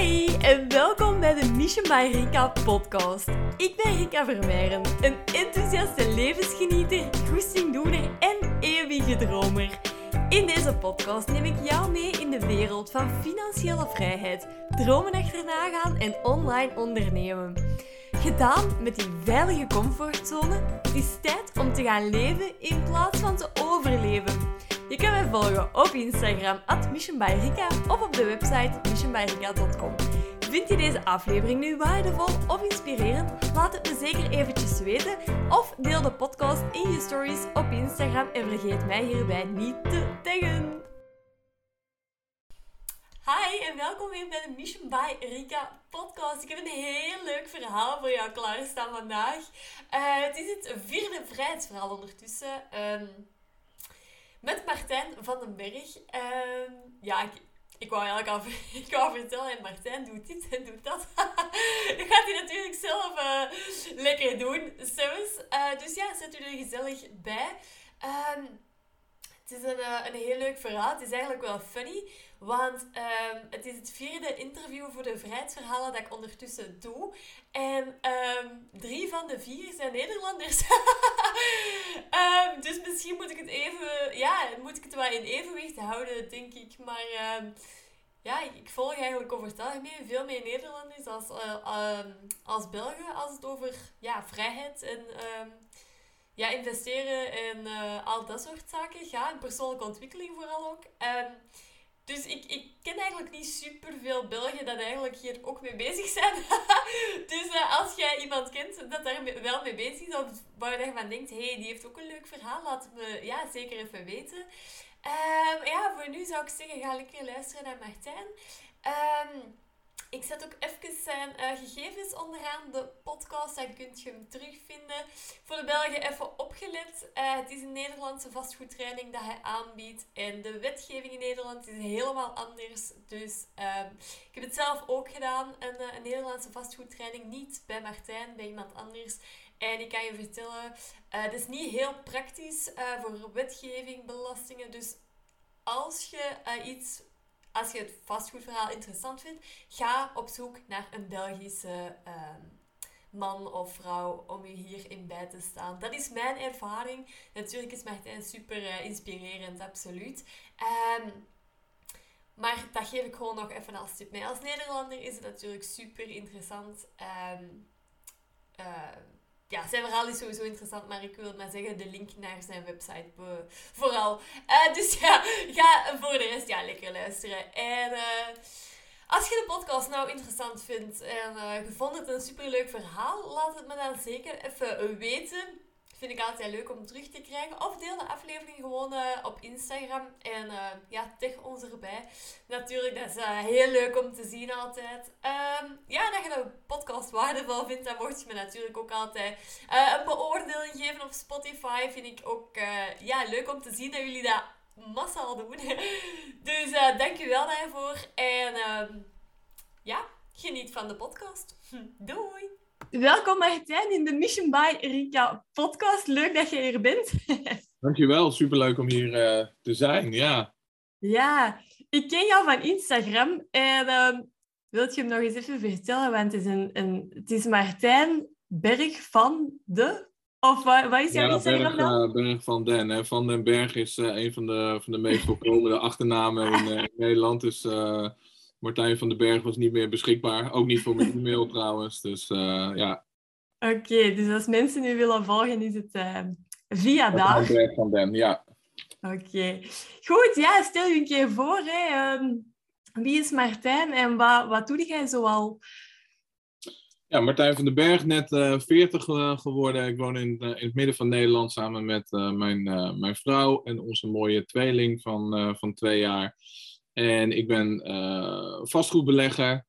Hi en welkom bij de Mission by Rika podcast. Ik ben Rika Vermeijren, een enthousiaste levensgenieter, goestingdoener en eeuwige dromer. In deze podcast neem ik jou mee in de wereld van financiële vrijheid, dromen achterna gaan en online ondernemen. Gedaan met die veilige comfortzone, het is tijd om te gaan leven in plaats van te overleven. Je kan mij volgen op Instagram, at missionbyrika, of op de website missionbyrika.com. Vind je deze aflevering nu waardevol of inspirerend? Laat het me zeker eventjes weten. Of deel de podcast in je stories op Instagram en vergeet mij hierbij niet te taggen. Hi en welkom weer bij de Mission by Rika podcast. Ik heb een heel leuk verhaal voor jou klaarstaan vandaag. Uh, het is het vierde vrijheidsverhaal ondertussen. Um, met Martijn van den Berg. Uh, ja, ik, ik wou eigenlijk al ik wou vertellen, en Martijn doet dit en doet dat. dat gaat hij natuurlijk zelf uh, lekker doen, zelfs. Uh, dus ja, zet u er gezellig bij. Um, het is een, uh, een heel leuk verhaal. Het is eigenlijk wel funny. Want um, het is het vierde interview voor de vrijheidsverhalen dat ik ondertussen doe. En um, drie van de vier zijn Nederlanders. um, dus misschien moet ik het even, ja, moet ik het wel in evenwicht houden, denk ik. Maar ja, ik, volg eigenlijk over het algemeen veel meer Nederlanders als, uh, als Belgen als het over ja, vrijheid en ja, investeren en uh, al dat soort zaken gaat. En persoonlijke ontwikkeling vooral ook. Dus ik, ik ken eigenlijk niet super veel Belgen dat eigenlijk hier ook mee bezig zijn. dus uh, als jij iemand kent dat daar wel mee bezig is, of waar je van denkt, hé, hey, die heeft ook een leuk verhaal, laat me ja, zeker even weten. Um, ja, voor nu zou ik zeggen, ga lekker luisteren naar Martijn. Um, ik zet ook even zijn uh, gegevens onderaan de podcast. Dan kunt je hem terugvinden. Voor de Belgen even opgelet. Uh, het is een Nederlandse vastgoedtraining dat hij aanbiedt. En de wetgeving in Nederland is helemaal anders. Dus uh, ik heb het zelf ook gedaan. Een, eh, een Nederlandse vastgoedtraining. Niet bij Martijn, bij iemand anders. En ik kan je vertellen, het is niet heel praktisch voor wetgeving, belastingen. Dus als je iets als je het vastgoedverhaal interessant vindt, ga op zoek naar een Belgische ehm, man of vrouw om je hierin bij te staan. Dat is mijn ervaring. Natuurlijk is Martijn super uh, inspirerend, absoluut. Um, maar dat geef ik gewoon nog even als tip mee. Als Nederlander is het natuurlijk super interessant. Um, ja, zijn verhaal is sowieso interessant, maar ik wil maar zeggen, de link naar zijn website vooral. Uh, dus ja, ga voor de rest ja, lekker luisteren. En uh, als je de podcast nou interessant vindt en je vond het een superleuk verhaal, laat het me dan zeker even weten. Vind ik altijd leuk om terug te krijgen. Of deel de aflevering gewoon uh, op Instagram. En uh, ja, tag ons erbij. Natuurlijk, dat is uh, heel leuk om te zien altijd. Um, ja, dat je de podcast waardevol vindt, dan mocht je me natuurlijk ook altijd een beoordeling geven op Spotify. Vind ik ook ja, leuk om te zien dat jullie dat massaal doen. dus dankjewel daarvoor. En um, ja, geniet van de podcast. Doei! Welkom Martijn in de Mission by Rika podcast. Leuk dat je hier bent. Dankjewel, superleuk om hier uh, te zijn, ja. Ja, ik ken jou van Instagram en uh, wil je hem nog eens even vertellen? Want het is, een, een, het is Martijn Berg van de... Of wat, wat is jouw ja, Instagram Berg, uh, Berg van Den. Hè. Van den Berg is een van de, van de meest voorkomende achternamen in, in Nederland. Dus Martijn van den Berg was niet meer beschikbaar. Ook niet voor mijn e-mail trouwens. Dus uh, ja. Oké, dus als mensen nu willen volgen, is het uh, via daar. Van den, ja. Oké. Goed, ja, stel je een keer voor. Hè. Um, wie is Martijn en wat, wat doe jij zoal? Ja, Martijn van den Berg, net uh, 40 geworden. Ik woon in, in het midden van Nederland samen met mijn, mijn vrouw en onze mooie tweeling van, van twee jaar. En ik ben uh, vastgoedbelegger,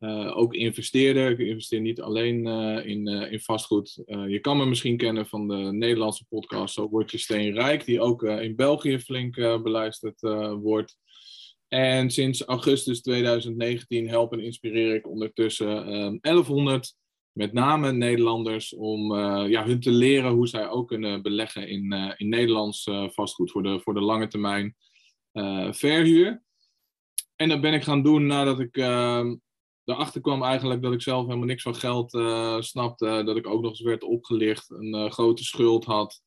uh, ook investeerder. Ik investeer niet alleen uh, in, in vastgoed. je kan me misschien kennen van de Nederlandse podcast Zo word je steenrijk, die ook in België flink beluisterd wordt. En sinds augustus 2019 help en inspireer ik ondertussen 1100 met name Nederlanders om ja, hun te leren hoe zij ook kunnen beleggen in, in Nederlands vastgoed voor de, voor de lange termijn verhuur. En dat ben ik gaan doen nadat ik uh, daarachter kwam eigenlijk dat ik zelf helemaal niks van geld snapte. Dat ik ook nog eens werd opgelicht, een grote schuld had.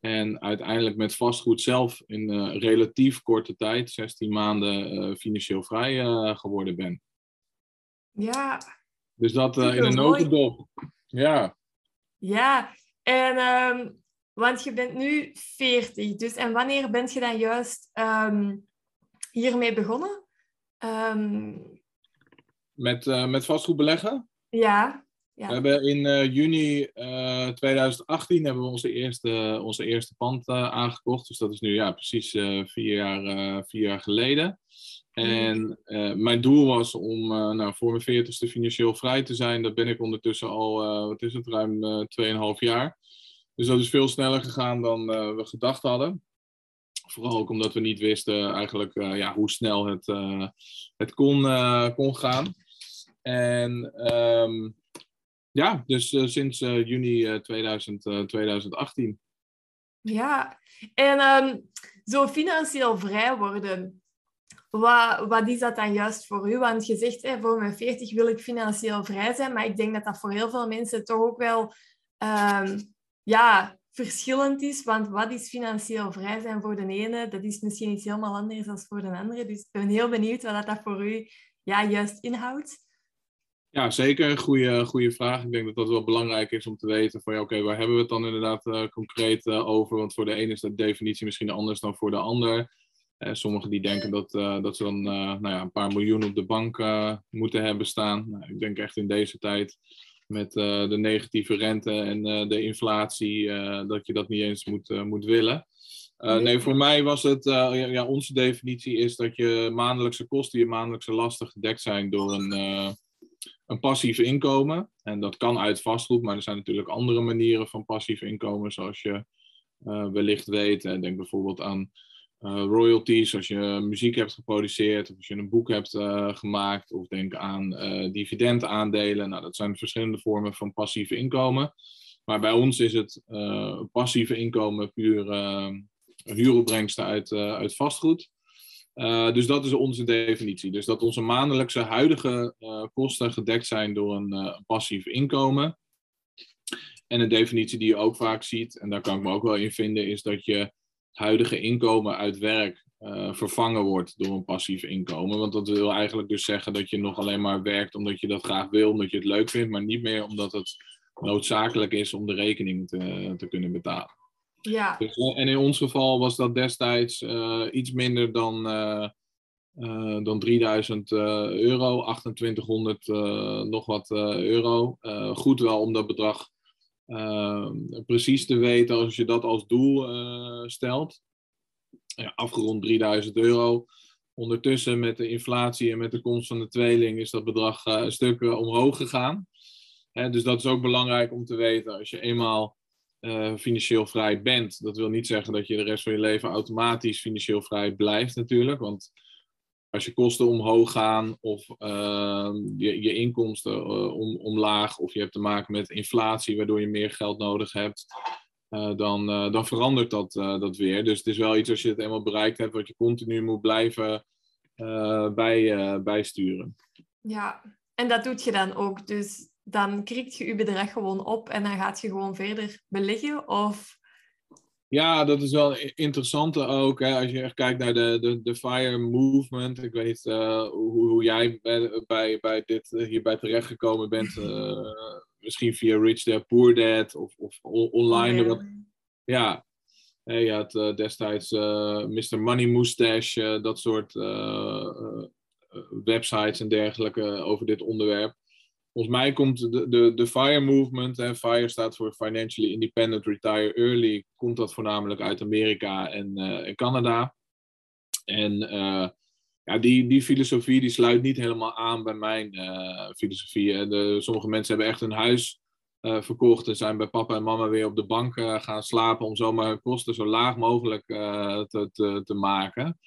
En uiteindelijk met vastgoed zelf in relatief korte tijd, 16 maanden, financieel vrij geworden ben. Ja. Dus dat in een notendop. Ja. Ja, en ehm, want je bent nu 40. Dus, en wanneer ben je dan juist um, hiermee begonnen? Um, met, uh, met vastgoed beleggen? Ja. ja. We hebben in uh, juni uh, eh, 2018 hebben we onze eerste, onze eerste pand aangekocht. Dus dat is nu ja, precies vier, jaar, vier jaar geleden. En mijn doel was om nou, voor mijn veertigste financieel vrij te zijn. Dat ben ik ondertussen al, wat is het, ruim 2,5 jaar. Dus dat is veel sneller gegaan dan we gedacht hadden. Vooral ook omdat we niet wisten eigenlijk uh, ja, hoe snel het, uh, het kon, kon gaan. En um, ja, dus sinds juni 2000, 2018. Ja, en um, zo financieel vrij worden, wat, wat is dat dan juist voor u? Want je zegt, hè, voor mijn 40 wil ik financieel vrij zijn, maar ik denk dat dat voor heel veel mensen toch ook wel um, ja, verschillend is. Want wat is financieel vrij zijn voor de ene, dat is misschien iets helemaal anders dan voor de andere. Dus ik ben heel benieuwd wat dat voor u ja, juist inhoudt. Ja, zeker. Een goede, vraag. Ik denk dat dat wel belangrijk is om te weten van ja, oké, waar hebben we het dan inderdaad uh, concreet uh, over? Want voor de ene is de definitie misschien anders dan voor de ander. Uh, sommigen die denken dat, dat ze dan nou ja, een paar miljoen op de bank moeten hebben staan. Nou, ik denk echt in deze tijd met uh, de negatieve rente en uh, de inflatie, uh, dat je dat niet eens moet, moet willen. Nee. nee. voor mij was het, ja, onze definitie is dat je maandelijkse kosten, je maandelijkse lasten gedekt zijn door een, een passief inkomen. En dat kan uit vastgoed, maar er zijn natuurlijk andere manieren van passief inkomen, zoals je wellicht weet. Denk bijvoorbeeld aan royalties als je muziek hebt geproduceerd of als je een boek hebt uh, gemaakt of denk aan uh, dividendaandelen. Nou, dat zijn verschillende vormen van passieve inkomen. Maar bij ons is het passieve inkomen puur huuropbrengsten uit, uit vastgoed. dus dat is onze definitie. Dus dat onze maandelijkse huidige kosten gedekt zijn door een passief inkomen. En een definitie die je ook vaak ziet, en daar kan ik me ook wel in vinden, is dat je huidige inkomen uit werk uh, vervangen wordt door een passief inkomen. Want dat wil eigenlijk dus zeggen dat je nog alleen maar werkt omdat je dat graag wil, omdat je het leuk vindt, maar niet meer omdat het noodzakelijk is om de rekening te, te kunnen betalen. Ja. Dus, eh, en in ons geval was dat destijds uh, iets minder dan, uh, dan 3000 euro, 2800 nog wat euro. goed wel om dat bedrag Ehm, precies te weten als je dat als doel uh, stelt. Ja, afgerond 3000 euro. Ondertussen met de inflatie en met de komst van de tweeling is dat bedrag uh, een stuk uh, omhoog gegaan. Hè, dus dat is ook belangrijk om te weten. Als je eenmaal financieel vrij bent, dat wil niet zeggen dat je de rest van je leven automatisch financieel vrij blijft natuurlijk. Want als je kosten omhoog gaan of uh, je, je inkomsten uh, om, omlaag of je hebt te maken met inflatie waardoor je meer geld nodig hebt, uh, dan, dan verandert dat, dat weer. Dus het is wel iets als je het eenmaal bereikt hebt wat je continu moet blijven bij, bijsturen. Ja, en dat doet je dan ook. Dus dan krikt je je bedrag gewoon op en dan gaat je gewoon verder beleggen of ja, dat is wel interessant ook. Hè, als je echt kijkt naar de, de, de FIRE movement. Ik weet niet uh, hoe, hoe, jij bij, bij, bij dit uh, hierbij terechtgekomen bent. Uh, misschien via Rich Dad Poor Dad of, of online. Oh, ja. ja, je had destijds Mr. Money Moustache, dat soort websites en dergelijke over dit onderwerp. Volgens mij komt de, de, de FIRE movement, en FIRE staat voor Financially Independent Retire Early, komt dat voornamelijk uit Amerika en, uh, Canada. En uh, ja, die, die filosofie die sluit niet helemaal aan bij mijn uh, filosofie. De, sommige mensen hebben echt hun huis verkocht en zijn bij papa en mama weer op de bank gaan slapen om zomaar hun kosten zo laag mogelijk te, te, te, maken.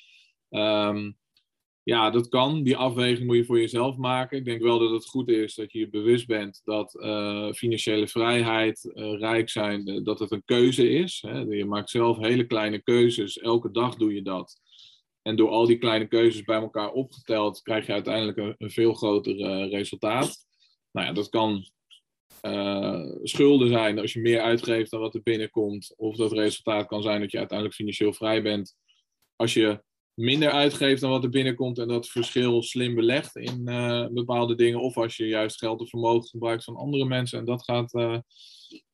Um, ja, dat kan. Die afweging moet je voor jezelf maken. Ik denk wel dat het goed is dat je je bewust bent dat uh, financiële vrijheid, uh, rijk zijn, uh, dat het een keuze is. Hè. Je maakt zelf hele kleine keuzes. Elke dag doe je dat. En door al die kleine keuzes bij elkaar opgeteld, krijg je uiteindelijk een, een veel groter resultaat. Nou ja, dat kan schulden zijn als je meer uitgeeft dan wat er binnenkomt. Of dat resultaat kan zijn dat je uiteindelijk financieel vrij bent als je minder uitgeeft dan wat er binnenkomt en dat verschil slim belegt in uh, bepaalde dingen. Of als je juist geld of vermogen gebruikt van andere mensen en dat gaat, uh,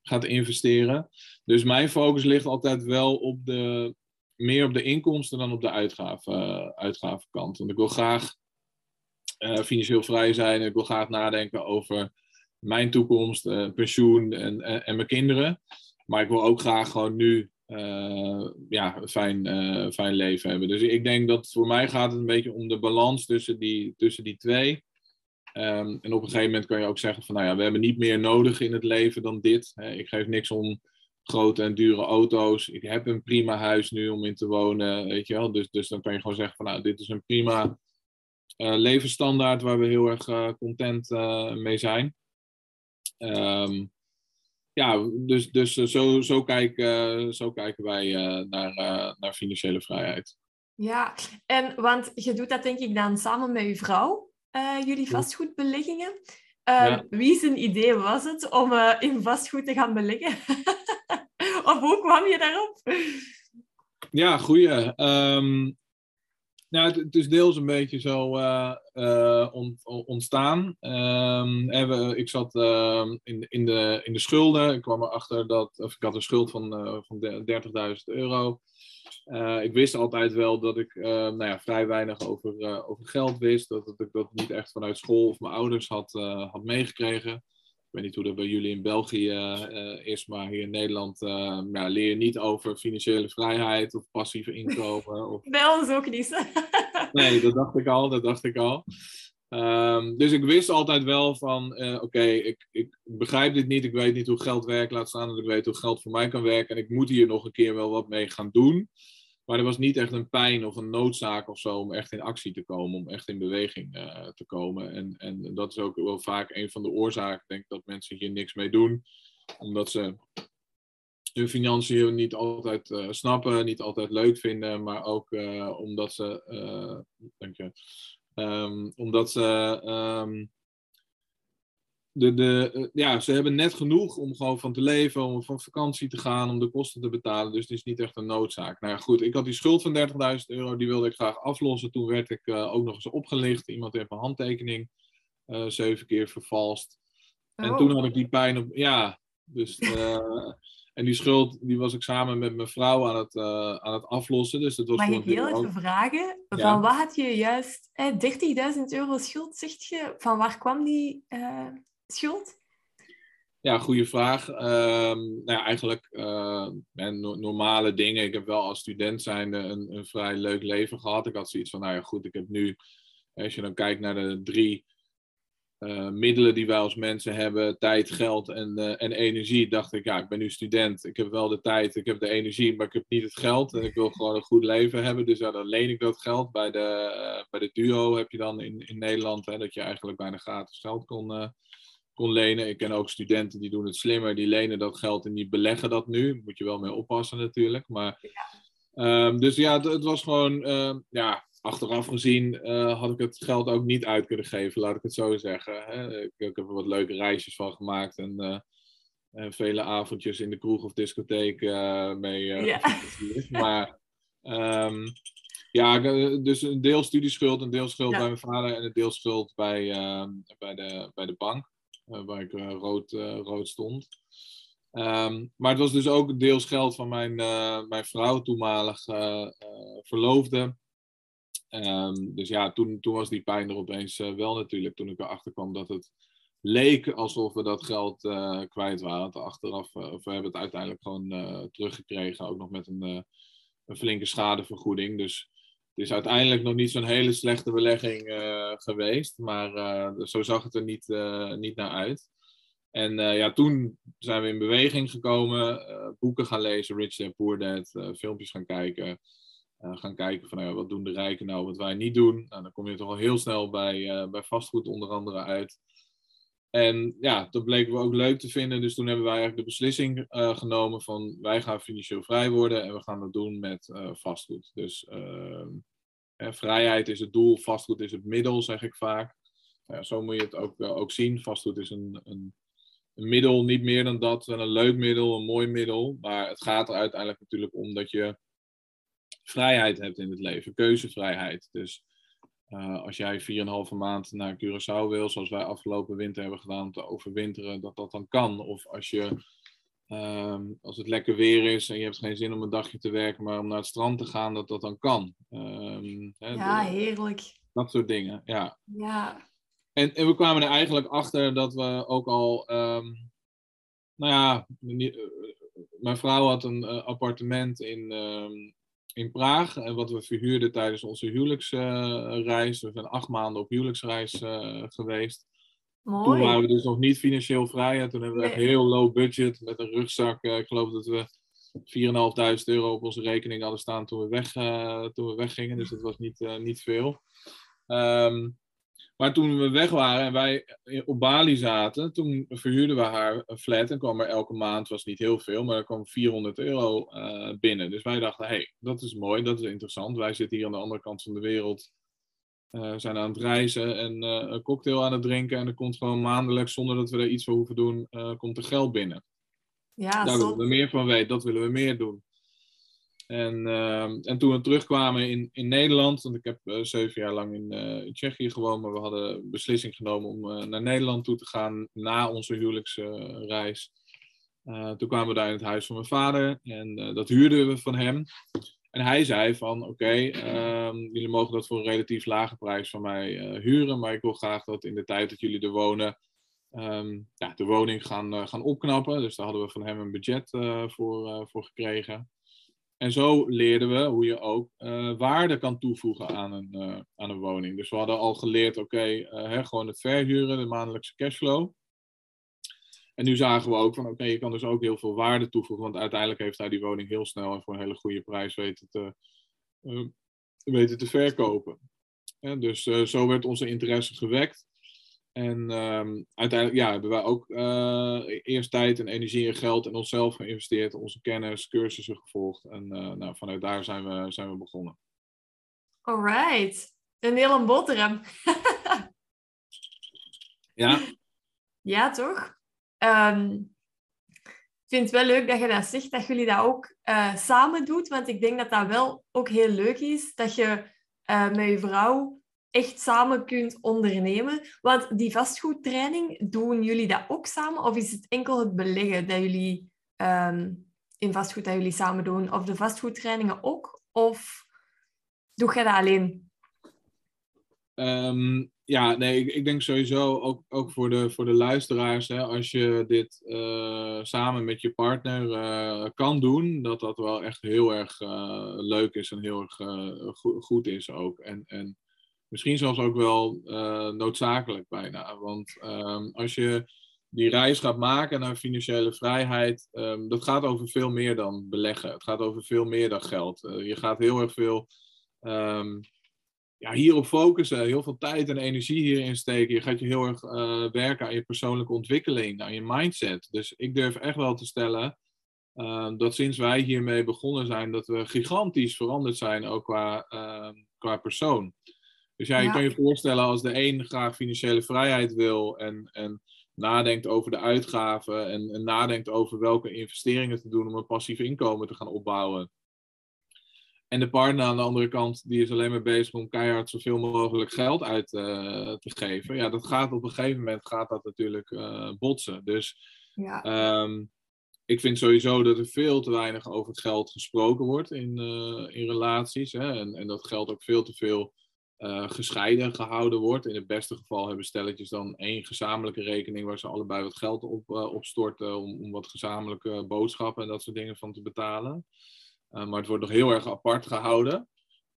gaat investeren. Dus mijn focus ligt altijd wel op de, meer op de inkomsten dan op de uitgaven, uh, uitgavenkant. Want ik wil graag financieel vrij zijn. Ik wil graag nadenken over mijn toekomst, pensioen en, en, en mijn kinderen. Maar ik wil ook graag gewoon nu uh, ja, fijn, uh, fijn leven hebben. Dus ik denk dat voor mij gaat het een beetje om de balans tussen die, tussen die twee. Um, en op een gegeven moment kan je ook zeggen van, nou ja, we hebben niet meer nodig in het leven dan dit. Ik geef niks om grote en dure auto's. Ik heb een prima huis nu om in te wonen, weet je wel. Dus, dus dan kan je gewoon zeggen van, nou, dit is een prima uh, levensstandaard waar we heel erg content mee zijn. Um, ja, dus, dus eh, zo, zo, kijken, zo kijken wij eh, naar, eh, naar financiële vrijheid. Ja, en want je doet dat denk ik dan samen met je vrouw, jullie vastgoedbeleggingen. Uh, Wie zijn idee was het om in vastgoed te gaan beleggen? of hoe kwam je daarop? Ja, goeie. Um, nou, het, is deels een beetje zo uh, uh, ontstaan. Um, ik zat uh, in, in, de, in de schulden. Ik kwam erachter dat ik had een schuld van, uh, van 30.000 euro. ik wist altijd wel dat ik nou ja, vrij weinig over, over geld wist. Dat, dat ik dat niet echt vanuit school of mijn ouders had, had meegekregen weet niet hoe dat bij jullie in België uh, is, maar hier in Nederland uh, ja, leer je niet over financiële vrijheid of passieve inkomen. Of... Bij ons ook niet. nee, dat dacht ik al, dat dacht ik al. Um, dus ik wist altijd wel van, uh, oké, ik, ik begrijp dit niet, ik weet niet hoe geld werkt, laat staan dat ik weet hoe geld voor mij kan werken en ik moet hier nog een keer wel wat mee gaan doen. Maar er was niet echt een pijn of een noodzaak of zo om echt in actie te komen, om echt in beweging uh, te komen. En, en dat is ook wel vaak een van de oorzaken, denk dat mensen hier niks mee doen. Omdat ze hun financiën niet altijd uh, snappen, niet altijd leuk vinden, maar ook uh, omdat ze, dank je, um, omdat ze um, de, de, eh, ja, ze hebben net genoeg om gewoon van te leven, om van vakantie te gaan, om de kosten te betalen. Dus het is niet echt een noodzaak. Nou ja, goed, ik had die schuld van 30.000 euro, die wilde ik graag aflossen. Toen werd ik uh, ook nog eens opgelicht. Iemand heeft mijn handtekening uh, zeven keer vervalst. En oh. toen had ik die pijn op. Ja, dus. en die schuld die was ik samen met mijn vrouw aan het, aan het aflossen. Dus het was Mag ik heel even vragen? Van wat had je juist? 30.000 euro schuld, zegt je? Van waar kwam die? Schuld? Ja, goede vraag. Um, nou ja, eigenlijk uh, normale dingen. Ik heb wel als student zijnde een, een vrij leuk leven gehad. Ik had zoiets van, nou ja, goed, ik heb nu, als je dan kijkt naar de drie uh, middelen die wij als mensen hebben, tijd, geld en, uh, en energie, dacht ik, ja, ik ben nu student. Ik heb wel de tijd, ik heb de energie, maar ik heb niet het geld. En ik wil gewoon een goed leven hebben. Dus ja, dan leen ik dat geld. Bij de, bij de duo heb je dan in, in Nederland, hè, dat je eigenlijk bijna gratis geld kon kon lenen. Ik ken ook studenten die doen het slimmer, die lenen dat geld en die beleggen dat nu. moet je wel mee oppassen natuurlijk. Maar, um, dus ja, het, het was gewoon, uh, ja, achteraf gezien uh, had ik het geld ook niet uit kunnen geven, laat ik het zo zeggen. Hè. Ik, ik, heb er wat leuke reisjes van gemaakt en, uh, en vele avondjes in de kroeg of discotheek eh, mee. Ja. Maar um, ja, dus een deel studieschuld, een deel schuld bij mijn vader en een deel schuld bij, ehm, bij, de, bij de bank. Eh, waar ik eh, rood, eh, rood stond. Um, maar het was dus ook deels geld van mijn, mijn vrouw, toenmalig verloofde. Um, dus ja, toen, toen was die pijn er opeens wel natuurlijk. Toen ik erachter kwam dat het leek alsof we dat geld kwijt waren. Achteraf, of we hebben het uiteindelijk gewoon teruggekregen, ook nog met een, een flinke schadevergoeding. Dus is uiteindelijk nog niet zo'n hele slechte belegging uh, geweest, maar uh, zo zag het er niet, uh, niet naar uit. En ja, toen zijn we in beweging gekomen, boeken gaan lezen, Rich Dad Poor Dad, filmpjes gaan kijken. gaan kijken van wat doen de rijken nou, wat wij niet doen. Nou, dan kom je toch al heel snel bij, bij vastgoed onder andere uit. En ja, dat bleken we ook leuk te vinden. Dus toen hebben wij eigenlijk de beslissing genomen van wij gaan financieel vrij worden en we gaan dat doen met vastgoed. Dus ehm, vrijheid is het doel, vastgoed is het middel, zeg ik vaak. Ja, zo moet je het ook, ook zien. Vastgoed is een, een, een, middel, niet meer dan dat. Een leuk middel, een mooi middel. Maar het gaat er uiteindelijk natuurlijk om dat je vrijheid hebt in het leven, keuzevrijheid. Dus uh, als jij 4,5 maand naar Curaçao wil, zoals wij afgelopen winter hebben gedaan om te overwinteren, dat dat dan kan. Of als je Um, als het lekker weer is en je hebt geen zin om een dagje te werken, maar om naar het strand te gaan, dat dat dan kan. Um, ja, heerlijk. Dat soort dingen, ja. Ja. En, en we kwamen er eigenlijk achter dat we ook al, um, nou ja, mijn vrouw had een uh, appartement in, in Praag, en wat we verhuurden tijdens onze huwelijksreis. We zijn acht maanden op huwelijksreis uh, geweest. Mooi. Toen waren we dus nog niet financieel vrij. En toen hebben we echt heel low budget met een rugzak. Uh, ik geloof dat we 4.500 euro op onze rekening hadden staan toen we, weg, uh, toen we weggingen. Dus dat was niet, uh, niet veel. Um, maar toen we weg waren en wij op Bali zaten, toen verhuurden we haar een flat en kwam er elke maand, was niet heel veel, maar er kwam 400 euro binnen. Dus wij dachten, hé, hey, dat is mooi, dat is interessant. Wij zitten hier aan de andere kant van de wereld uh, zijn aan het reizen en uh, een cocktail aan het drinken. En er komt gewoon maandelijks, zonder dat we er iets voor hoeven doen, komt er geld binnen. Ja, Daar willen we meer van weten, dat willen we meer doen. En, ehm, en toen we terugkwamen in, in Nederland, want ik heb zeven jaar lang in, in, Tsjechië gewoond, maar we hadden beslissing genomen om naar Nederland toe te gaan na onze huwelijksreis. toen kwamen we daar in het huis van mijn vader en dat huurden we van hem. En hij zei van oké, um, jullie mogen dat voor een relatief lage prijs van mij uh, huren, maar ik wil graag dat in de tijd dat jullie er wonen, um, ja, de woning gaan, uh, gaan opknappen. Dus daar hadden we van hem een budget uh, voor, voor gekregen. En zo leerden we hoe je ook waarde kan toevoegen aan een, aan een woning. Dus we hadden al geleerd, oké, okay, gewoon het verhuren, de maandelijkse cashflow. En nu zagen we ook van oké, je kan dus ook heel veel waarde toevoegen. Want uiteindelijk heeft hij die woning heel snel en voor een hele goede prijs weten te, weten te verkopen. dus zo werd onze interesse gewekt. En um, uiteindelijk ja, hebben wij ook uh, eerst tijd en energie en geld en onszelf geïnvesteerd, onze kennis, cursussen gevolgd. En nou, vanuit daar zijn we, zijn we begonnen. Alright, een hele boterham. ja? Ja, toch? Um, ik vind het wel leuk dat je dat zegt, dat jullie dat ook uh, samen doet. Want ik denk dat dat wel ook heel leuk is, dat je met je vrouw echt samen kunt ondernemen. Want die vastgoedtraining, doen jullie dat ook samen? Of is het enkel het beleggen dat jullie um, in vastgoed dat jullie samen doen? Of de vastgoedtrainingen ook? Of doe je dat alleen? Um, ja, nee, ik, denk sowieso ook, ook voor, de, voor de luisteraars, hè, als je dit uh, samen met je partner uh, kan doen, dat dat wel echt heel erg uh, leuk is en heel erg go goed is ook. En, en misschien zelfs ook wel noodzakelijk bijna. Want um, als je die reis gaat maken naar financiële vrijheid, um, dat gaat over veel meer dan beleggen. Het gaat over veel meer dan geld. je gaat heel erg veel. Um, ja, hierop focussen, heel veel tijd en energie hierin steken. Je gaat je heel erg uh, werken aan je persoonlijke ontwikkeling, aan je mindset. Dus ik durf echt wel te stellen dat sinds wij hiermee begonnen zijn, dat we gigantisch veranderd zijn, ook qua, qua persoon. Dus ja, je ja. kan je voorstellen als de een graag financiële vrijheid wil en, en nadenkt over de uitgaven en, en nadenkt over welke investeringen te doen om een passief inkomen te gaan opbouwen. En de partner aan de andere kant, die is alleen maar bezig om keihard zoveel mogelijk geld uit uh, te geven. Ja, dat gaat op een gegeven moment gaat dat natuurlijk uh, botsen. Dus ja. um, ik vind sowieso dat er veel te weinig over het geld gesproken wordt in, uh, in relaties. Hè? En, en dat geld ook veel te veel gescheiden gehouden wordt. In het beste geval hebben stelletjes dan één gezamenlijke rekening waar ze allebei wat geld op, op storten om, om wat gezamenlijke boodschappen en dat soort dingen van te betalen. Uh, maar het wordt nog heel erg apart gehouden.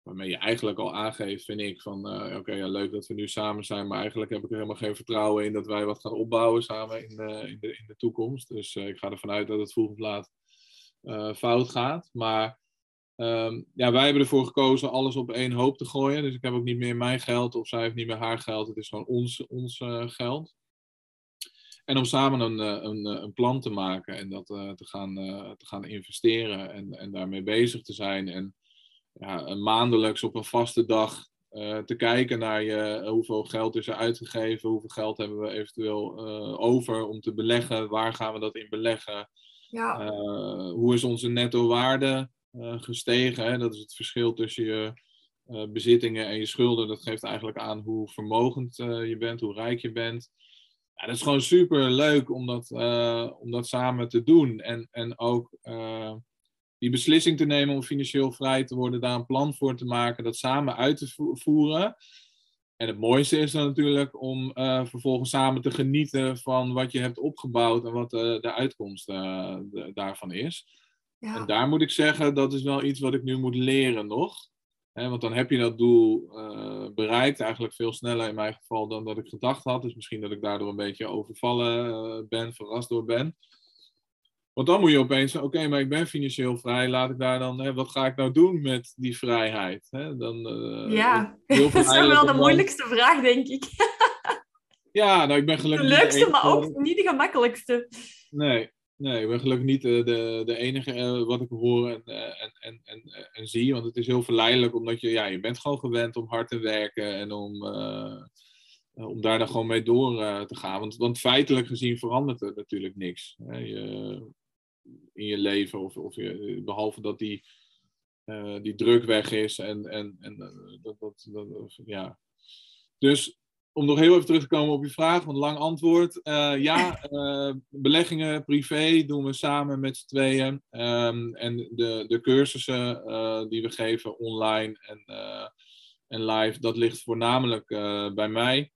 Waarmee je eigenlijk al aangeeft, vind ik, van uh, oké, ja, leuk dat we nu samen zijn, maar eigenlijk heb ik er helemaal geen vertrouwen in dat wij wat gaan opbouwen samen in de, in de, in de toekomst. Dus uh, ik ga ervan uit dat het vroeg of laat fout gaat. Maar um, ja, wij hebben ervoor gekozen alles op één hoop te gooien. Dus ik heb ook niet meer mijn geld of zij heeft niet meer haar geld. Het is gewoon ons, ons geld. En om samen een, eh, een, eh, een plan te maken en dat uh, te, gaan, uh, te gaan investeren en, en daarmee bezig te zijn. En ja, maandelijks op een vaste dag eh, te kijken naar je, hoeveel geld is er uitgegeven, hoeveel geld hebben we eventueel over om te beleggen, waar gaan we dat in beleggen, ja. hoe is onze netto waarde gestegen. Hè? Dat is het verschil tussen je bezittingen en je schulden. Dat geeft eigenlijk aan hoe vermogend je bent, hoe rijk je bent ja, dat is gewoon super leuk om dat, om dat samen te doen. En, en ook die beslissing te nemen om financieel vrij te worden, daar een plan voor te maken, dat samen uit te voeren. En het mooiste is dan natuurlijk om vervolgens samen te genieten van wat je hebt opgebouwd en wat de uitkomst daarvan is. Ja. En daar moet ik zeggen, dat is wel iets wat ik nu moet leren nog want dan heb je dat doel uh, bereikt, eigenlijk veel sneller in mijn geval dan dat ik gedacht had. Dus misschien dat ik daardoor een beetje overvallen uh, ben, verrast door ben. Want dan moet je opeens oké, maar ik ben financieel vrij, laat ik daar dan, hè, wat ga ik nou doen met die vrijheid? Hè? Dan, uh, ja, dat is wel de moeilijkste vraag, denk ik. ja, nou, ik ben gelukkig. De leukste, maar ook niet de gemakkelijkste. Nee, Nee, ik ben gelukkig niet de, de, de enige uh, wat ik hoor en, uh, en, en, en, en, zie. Want het is heel verleidelijk, omdat je, ja, je bent gewoon gewend om hard te werken en om, om daar dan gewoon mee door te gaan. Want, want feitelijk gezien verandert er natuurlijk niks hè, je, in je leven. Of, of behalve dat die, die druk weg is en, en, en dat, dat, ja. Dus om nog heel even terug te komen op je vraag, want lang antwoord. Uh, ja, uh, beleggingen privé doen we samen met z'n tweeën. Um, en de, de cursussen uh, die we geven online en, en live, dat ligt voornamelijk bij mij.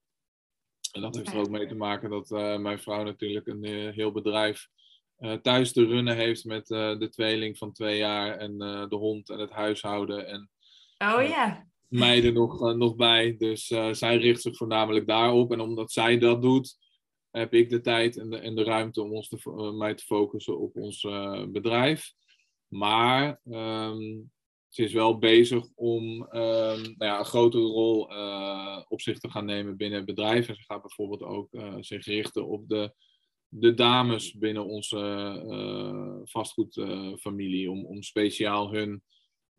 En dat heeft er ook mee te maken dat mijn vrouw natuurlijk een heel bedrijf thuis te runnen heeft met de tweeling van twee jaar en de hond en het huishouden. En, oh ja mij er nog, uh, nog bij. Dus uh, zij richt zich voornamelijk daarop. En omdat zij dat doet, heb ik de tijd en de, en de ruimte om ons te, uh, mij te focussen op ons bedrijf. Maar um, ze is wel bezig om um, nou ja, een grotere rol op zich te gaan nemen binnen het bedrijf. En ze gaat bijvoorbeeld ook zich richten op de, de dames binnen onze vastgoedfamilie. om, om speciaal hun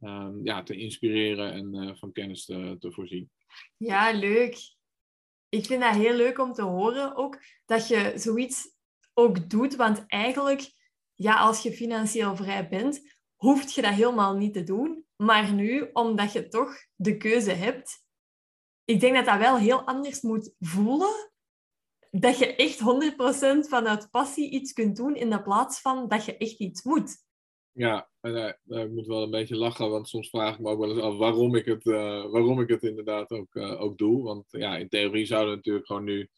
Ehm, ja, te inspireren en uh, van kennis te, te voorzien. Ja, leuk. Ik vind dat heel leuk om te horen ook dat je zoiets ook doet. Want eigenlijk, ja, als je financieel vrij bent, hoeft je dat helemaal niet te doen. Maar nu, omdat je toch de keuze hebt, ik denk dat dat wel heel anders moet voelen. Dat je echt 100% vanuit passie iets kunt doen in de plaats van dat je echt iets moet. Ja, en, ik moet wel een beetje lachen, want soms vraag ik me ook wel eens af waarom ik het, uh, waarom ik het inderdaad ook, uh, ook doe. Want ja, in theorie zouden we natuurlijk gewoon nu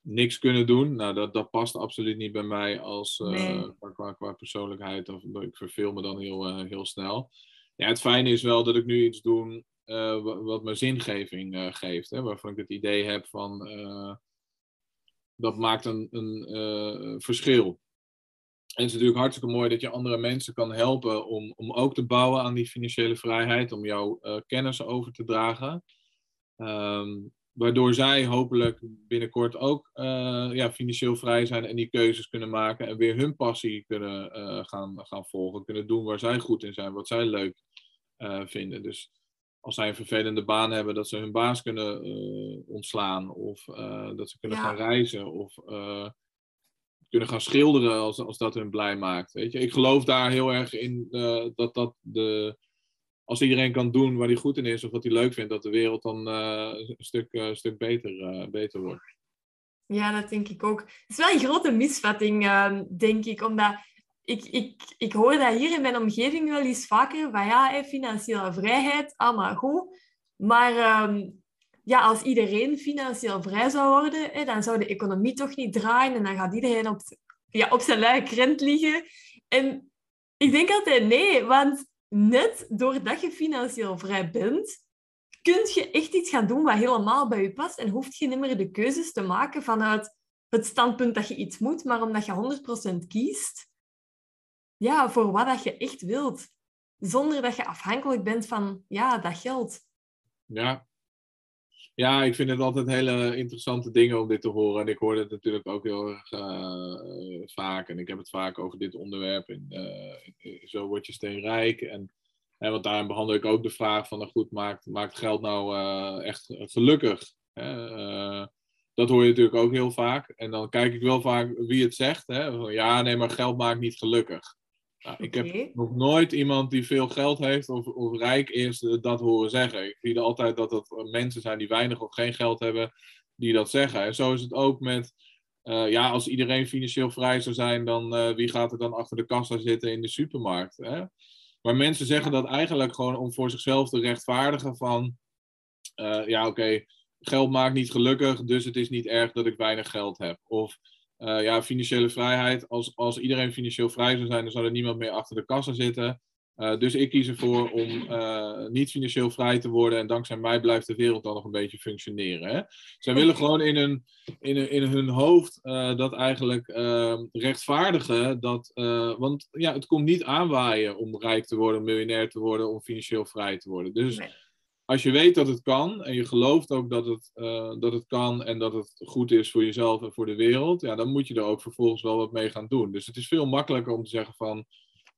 niks kunnen doen. Nou, dat, dat past absoluut niet bij mij als, nee. qua, qua, persoonlijkheid. Of, ik verveel me dan heel, heel snel. Ja, het fijne is wel dat ik nu iets doe wat me zingeving geeft. Hè, waarvan ik het idee heb van dat maakt een, een verschil. En het is natuurlijk hartstikke mooi dat je andere mensen kan helpen om, om ook te bouwen aan die financiële vrijheid, om jouw uh, kennis over te dragen. Um, waardoor zij hopelijk binnenkort ook uh, ja, financieel vrij zijn en die keuzes kunnen maken en weer hun passie kunnen uh, gaan, gaan volgen, kunnen doen waar zij goed in zijn, wat zij leuk vinden. Dus als zij een vervelende baan hebben, dat ze hun baas kunnen ontslaan of dat ze kunnen gaan reizen of kunnen gaan schilderen als, als dat hun blij maakt. Weet je? Ik geloof daar heel erg in uh, dat dat de. Als iedereen kan doen waar hij goed in is of wat hij leuk vindt, dat de wereld dan uh, een stuk, uh, stuk beter, beter wordt. Ja, dat denk ik ook. Het is wel een grote misvatting, ehm, denk ik, omdat ik, ik, ik hoor dat hier in mijn omgeving wel eens vaker van ja, financiële vrijheid, allemaal goed. Maar um, ja, als iedereen financieel vrij zou worden, hè, dan zou de economie toch niet draaien en dan gaat iedereen op, ja, op zijn luie krent liggen. En ik denk altijd nee, want net doordat je financieel vrij bent, kun je echt iets gaan doen wat helemaal bij je past en hoeft je niet meer de keuzes te maken vanuit het standpunt dat je iets moet, maar omdat je 100% kiest ja, voor wat dat je echt wilt. Zonder dat je afhankelijk bent van ja, dat geld. Ja, ja, ik vind het altijd hele interessante dingen om dit te horen. En ik hoor het natuurlijk ook heel erg uh, vaak. En ik heb het vaak over dit onderwerp. En, uh, zo word je steenrijk. En want daarin behandel ik ook de vraag van, nou goed, maakt, maakt geld nou echt gelukkig? dat hoor je natuurlijk ook heel vaak. En dan kijk ik wel vaak wie het zegt. Hè? Ja, nee, maar geld maakt niet gelukkig. Nou, ik heb nog nooit iemand die veel geld heeft of, of rijk is dat horen zeggen. Ik zie altijd dat het mensen zijn die weinig of geen geld hebben die dat zeggen. En zo is het ook met, uh, ja, als iedereen financieel vrij zou zijn, dan uh, wie gaat er dan achter de kassa zitten in de supermarkt? Hè? Maar mensen zeggen dat eigenlijk gewoon om voor zichzelf te rechtvaardigen van, ja oké, geld maakt niet gelukkig, dus het is niet erg dat ik weinig geld heb. Of uh, ja, financiële vrijheid. Als, als iedereen financieel vrij zou zijn, dan zou er niemand meer achter de kassa zitten. Uh, dus ik kies ervoor om uh, niet financieel vrij te worden. En dankzij mij blijft de wereld dan nog een beetje functioneren. Hè? Zij willen gewoon in hun, in, in hun hoofd dat eigenlijk ehm, rechtvaardigen. Dat, want ja, het komt niet aanwaaien om rijk te worden, miljonair te worden, om financieel vrij te worden. Dus als je weet dat het kan en je gelooft ook dat het, uh, dat het kan en dat het goed is voor jezelf en voor de wereld, ja, dan moet je er ook vervolgens wel wat mee gaan doen. Dus het is veel makkelijker om te zeggen van,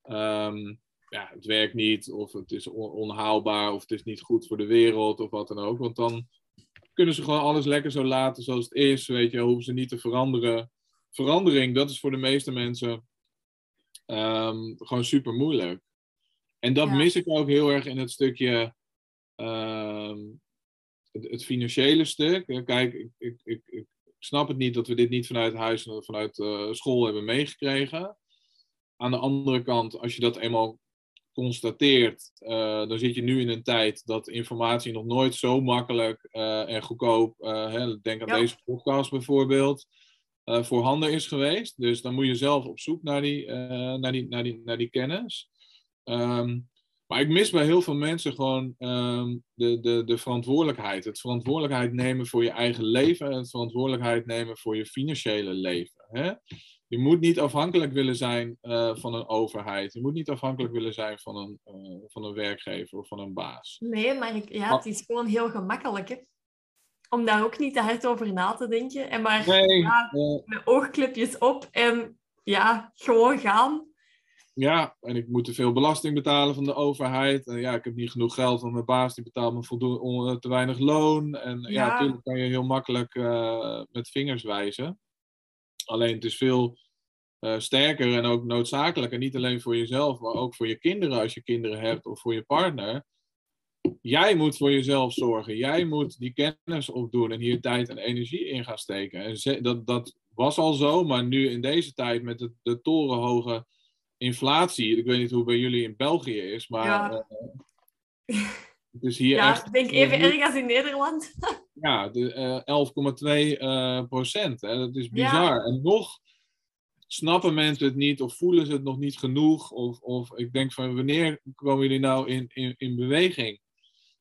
um, ja, het werkt niet, of het is on onhaalbaar, of het is niet goed voor de wereld, of wat dan ook. Want dan kunnen ze gewoon alles lekker zo laten zoals het is, weet je, hoeven ze niet te veranderen. Verandering, dat is voor de meeste mensen um, gewoon super moeilijk. En dat ja. mis ik ook heel erg in het stukje Ehm, het, het, financiële stuk. Eh, kijk, ik, ik, ik, ik, snap het niet dat we dit niet vanuit huis en vanuit uh, school hebben meegekregen. Aan de andere kant, als je dat eenmaal constateert, uh, dan zit je nu in een tijd dat informatie nog nooit zo makkelijk en goedkoop, hè, denk aan deze podcast bijvoorbeeld, voorhanden is geweest. Dus dan moet je zelf op zoek naar die, naar die, naar die, naar die kennis. Um, maar ik mis bij heel veel mensen gewoon um, de, de, de verantwoordelijkheid. Het verantwoordelijkheid nemen voor je eigen leven en het verantwoordelijkheid nemen voor je financiële leven. Hè? Je moet niet afhankelijk willen zijn uh, van een overheid. Je moet niet afhankelijk willen zijn van een, uh, van een werkgever of van een baas. Nee, maar ik, ja, het is gewoon heel gemakkelijk. Hè? Om daar ook niet te hard over na te denken. En maar nee, ja, uh, met oogklepjes op en ja, gewoon gaan ja, en ik moet te veel belasting betalen van de overheid. En ja, ik heb niet genoeg geld, want mijn baas die betaalt me voldoende eh, te weinig loon. En ja, ja natuurlijk kan je heel makkelijk uh, met vingers wijzen. Alleen het is veel uh, sterker en ook noodzakelijker, niet alleen voor jezelf, maar ook voor je kinderen als je kinderen hebt of voor je partner. Jij moet voor jezelf zorgen. Jij moet die kennis opdoen en hier tijd en energie in gaan steken. En dat, dat was al zo, maar nu in deze tijd met de, de torenhoge inflatie, ik weet niet hoe het bij jullie in België is, maar ja. Uh, het hier ja, echt... denk even erg als in Nederland. ja, uh, 11,2 uh, procent. Hè, dat is bizar. Ja. En nog snappen mensen het niet of voelen ze het nog niet genoeg. Of, of ik denk van wanneer komen jullie nou in, in, in beweging?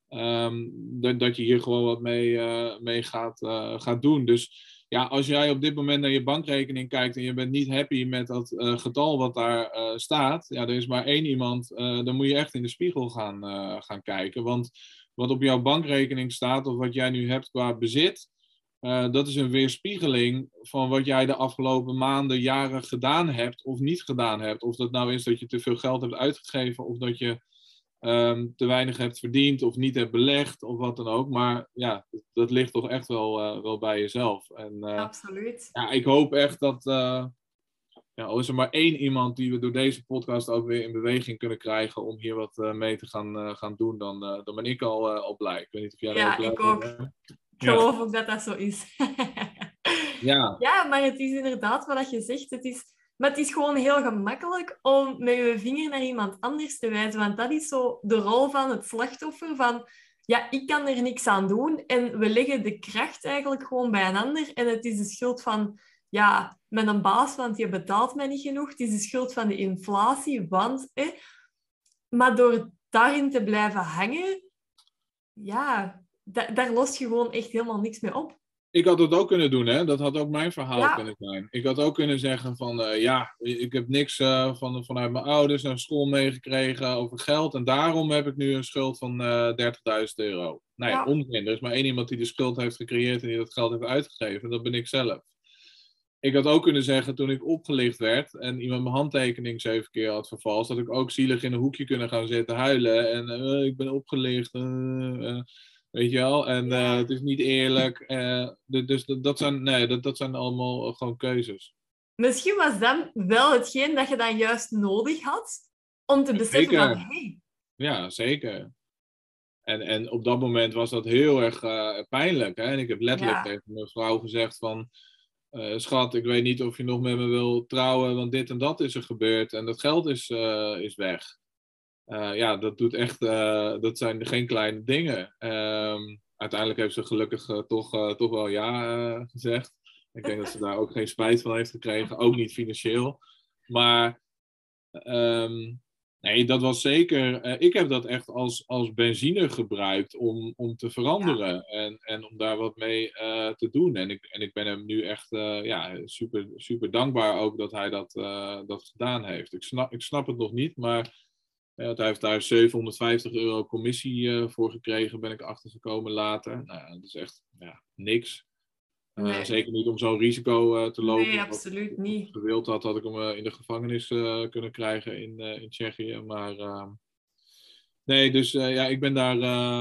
Um, dat, dat je hier gewoon wat mee, uh, mee gaat, uh, gaat doen. Dus ja, als jij op dit moment naar je bankrekening kijkt en je bent niet happy met dat uh, getal wat daar uh, staat, ja, er is maar één iemand, uh, dan moet je echt in de spiegel gaan, gaan kijken. Want wat op jouw bankrekening staat of wat jij nu hebt qua bezit, dat is een weerspiegeling van wat jij de afgelopen maanden, jaren gedaan hebt of niet gedaan hebt. Of dat nou is dat je te veel geld hebt uitgegeven of dat je um, te weinig hebt verdiend of niet hebt belegd of wat dan ook. Maar ja, dat, dat ligt toch echt wel, uh, wel bij jezelf. En, uh, Absoluut. Ja, ik hoop echt dat, uh, ja, al is er maar één iemand die we door deze podcast ook weer in beweging kunnen krijgen om hier wat mee te gaan, gaan doen, dan, dan ben ik al, al blij. Ik weet niet of jij ja, blij ik ook. Ik geloof ook dat dat zo is. ja. ja, maar het is inderdaad wat je zegt. Het is maar het is gewoon heel gemakkelijk om met je vinger naar iemand anders te wijzen. Want dat is zo de rol van het slachtoffer. Van, ja, ik kan er niks aan doen. En we leggen de kracht eigenlijk gewoon bij een ander. En het is de schuld van, ja, met een baas, want je betaalt mij niet genoeg. Het is de schuld van de inflatie, want... Maar door daarin te blijven hangen, ja, da daar los je gewoon echt helemaal niks mee op ik had het ook kunnen doen, hè? Dat had ook mijn verhaal kunnen zijn. Ik had ook kunnen zeggen van, uh, ja, ik heb niks uh, van, vanuit mijn ouders naar school meegekregen over geld. En daarom heb ik nu een schuld van uh, eh, 30.000 euro. Nee, ja. onzin. Er is maar één iemand die de schuld heeft gecreëerd en die dat geld heeft uitgegeven. Dat ben ik zelf. ik had ook kunnen zeggen toen ik opgelicht werd en iemand mijn handtekening zeven keer had vervalst, dat ik ook zielig in een hoekje kunnen gaan zitten huilen en eh, ik ben opgelicht. Weet je wel? En eh, het is niet eerlijk. de- dus dat, dat, zijn, nee, dat, dat zijn allemaal gewoon keuzes. Misschien was dat wel hetgeen dat je dan juist nodig had om te beseffen Zeker. van, hey, Ja, zeker. En, en op dat moment was dat heel erg eh, pijnlijk. Hè? En ik heb letterlijk Ja. tegen mijn vrouw gezegd van... schat, ik weet niet of je nog met me wil trouwen, want dit en dat is er gebeurd. En dat geld is, is weg. Eh, ja, dat doet echt... eh, dat zijn geen kleine dingen. Ehm, uiteindelijk heeft ze gelukkig eh, toch, toch wel ja gezegd. Ik denk dat ze daar ook geen spijt van heeft gekregen. Ook niet financieel. Maar... ehm, Nee, dat was zeker. ik heb dat echt als, als benzine gebruikt om, om te veranderen en, en om daar wat mee te doen. En ik, en ik ben hem nu echt ja, super, super dankbaar ook dat hij dat, dat gedaan heeft. Ik snap, ik snap het nog niet, maar eh, hij heeft daar 750 euro commissie eh, voor gekregen, ben ik achtergekomen later. Nou, ja, dat is echt ja, niks. Eh, Nee. Zeker niet om zo'n risico eh, te lopen. nee, absoluut als niet. ik gewild had, had ik hem in de gevangenis kunnen krijgen in, in Tsjechië. Maar ehm, nee, dus ja, ik ben daar,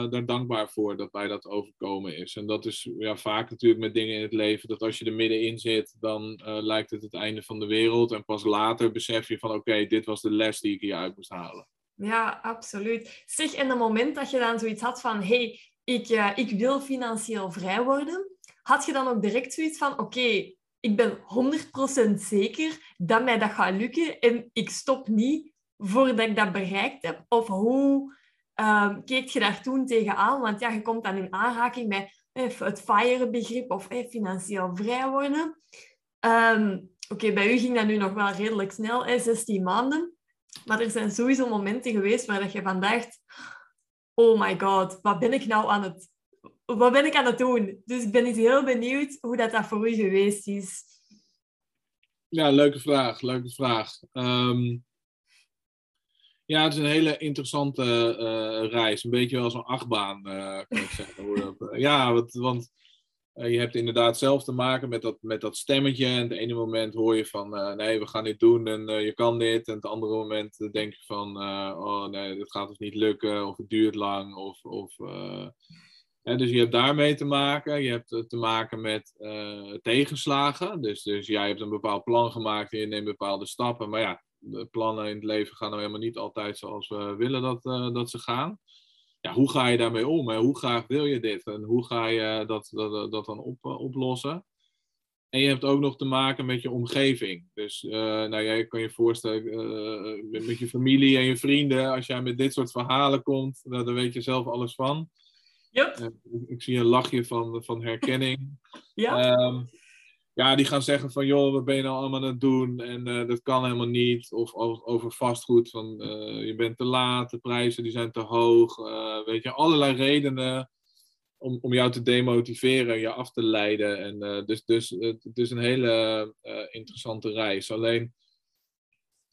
daar dankbaar voor dat mij dat overkomen is. En dat is ja, vaak natuurlijk met dingen in het leven, dat als je er middenin zit, dan lijkt het het einde van de wereld. En pas later besef je van, oké, dit was de les die ik hieruit moest halen. Ja, absoluut. Zeg, en het moment dat je dan zoiets had van, hey, ik, eh, ik wil financieel vrij worden, had je dan ook direct zoiets van, oké, ik ben 100% zeker dat mij dat gaat lukken en ik stop niet voordat ik dat bereikt heb? Of hoe ehm, keek je daar toen tegenaan? Want ja, je komt dan in aanraking met eh, het FIRE-begrip of eh, financieel vrij worden. Ehm, oké, bij u ging dat nu nog wel redelijk snel, hè, 16 maanden. Maar er zijn sowieso momenten geweest waar dat je van dacht... Oh my god, wat ben ik nou aan het... Wat ben ik aan het doen? Dus ik ben eens heel benieuwd hoe dat, dat voor u geweest is. Ja, leuke vraag, leuke vraag. Ehm, ja, het is een hele interessante eh, reis. Een beetje wel zo'n achtbaan, eh, kan ik zeggen. Ja, want, je hebt inderdaad zelf te maken met dat, met dat stemmetje. En het ene moment hoor je van, eh, nee, we gaan dit doen en eh, je kan dit. En het andere moment eh, denk je van, eh, oh nee, dit gaat dus niet lukken. Of het duurt lang. Of, of, eh, hè, dus je hebt daarmee te maken. Je hebt eh, te maken met eh, tegenslagen. Dus, dus jij hebt een bepaald plan gemaakt en je neemt bepaalde stappen. Maar ja, de plannen in het leven gaan nou helemaal niet altijd zoals we willen dat, eh, dat ze gaan. Ja, hoe ga je daarmee om? Hè? Hoe graag wil je dit? En hoe ga je dat, dat, dat dan op, eh, oplossen? En je hebt ook nog te maken met je omgeving. Dus uh, nou, jij kan je voorstellen, uh, met, met, je familie en je vrienden, als jij met dit soort verhalen komt, nou, dan weet je zelf alles van. Yep. Uh, ik zie een lachje van, van herkenning. ja. Um, ja, die gaan zeggen van, joh, wat ben je nou allemaal aan het doen? En uh, dat kan helemaal niet. Of over, over vastgoed, van uh, je bent te laat, de prijzen die zijn te hoog. Uh, weet je, allerlei redenen om, om jou te demotiveren, je af te leiden. En, dus dus het is een hele interessante reis. Alleen,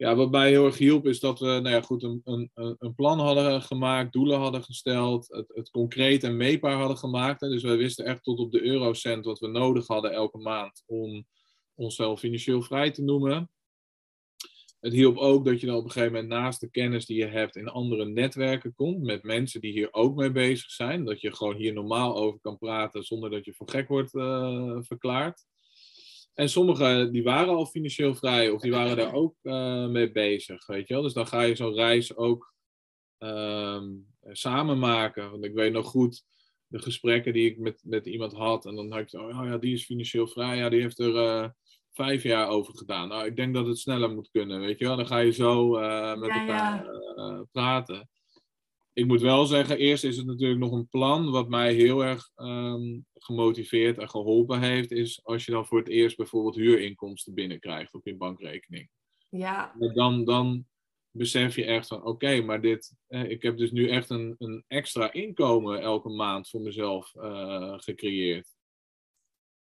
ja, wat mij heel erg hielp is dat we nou ja, goed, een, een, een plan hadden gemaakt, doelen hadden gesteld, het, het concreet en meetbaar hadden gemaakt. Dus wij wisten echt tot op de eurocent wat we nodig hadden elke maand om onszelf financieel vrij te noemen. Het hielp ook dat je dan op een gegeven moment naast de kennis die je hebt in andere netwerken komt, met mensen die hier ook mee bezig zijn. Dat je gewoon hier normaal over kan praten zonder dat je voor gek wordt uh, verklaard. En sommigen die waren al financieel vrij of die waren daar ook uh, mee bezig, weet je wel. Dus dan ga je zo'n reis ook um, samen maken. Want ik weet nog goed de gesprekken die ik met, met iemand had. En dan had je, oh ja, die is financieel vrij. Ja, die heeft er uh, vijf jaar over gedaan. Nou, ik denk dat het sneller moet kunnen, weet je wel. Dan ga je zo uh, met ja, elkaar ja. praten. Ik moet wel zeggen, eerst is het natuurlijk nog een plan. Wat mij heel erg um, gemotiveerd en geholpen heeft, is als je dan voor het eerst bijvoorbeeld huurinkomsten binnenkrijgt op je bankrekening. Ja. Dan, dan besef je echt van, oké, okay, maar dit, eh, ik heb dus nu echt een, een extra inkomen elke maand voor mezelf uh, gecreëerd.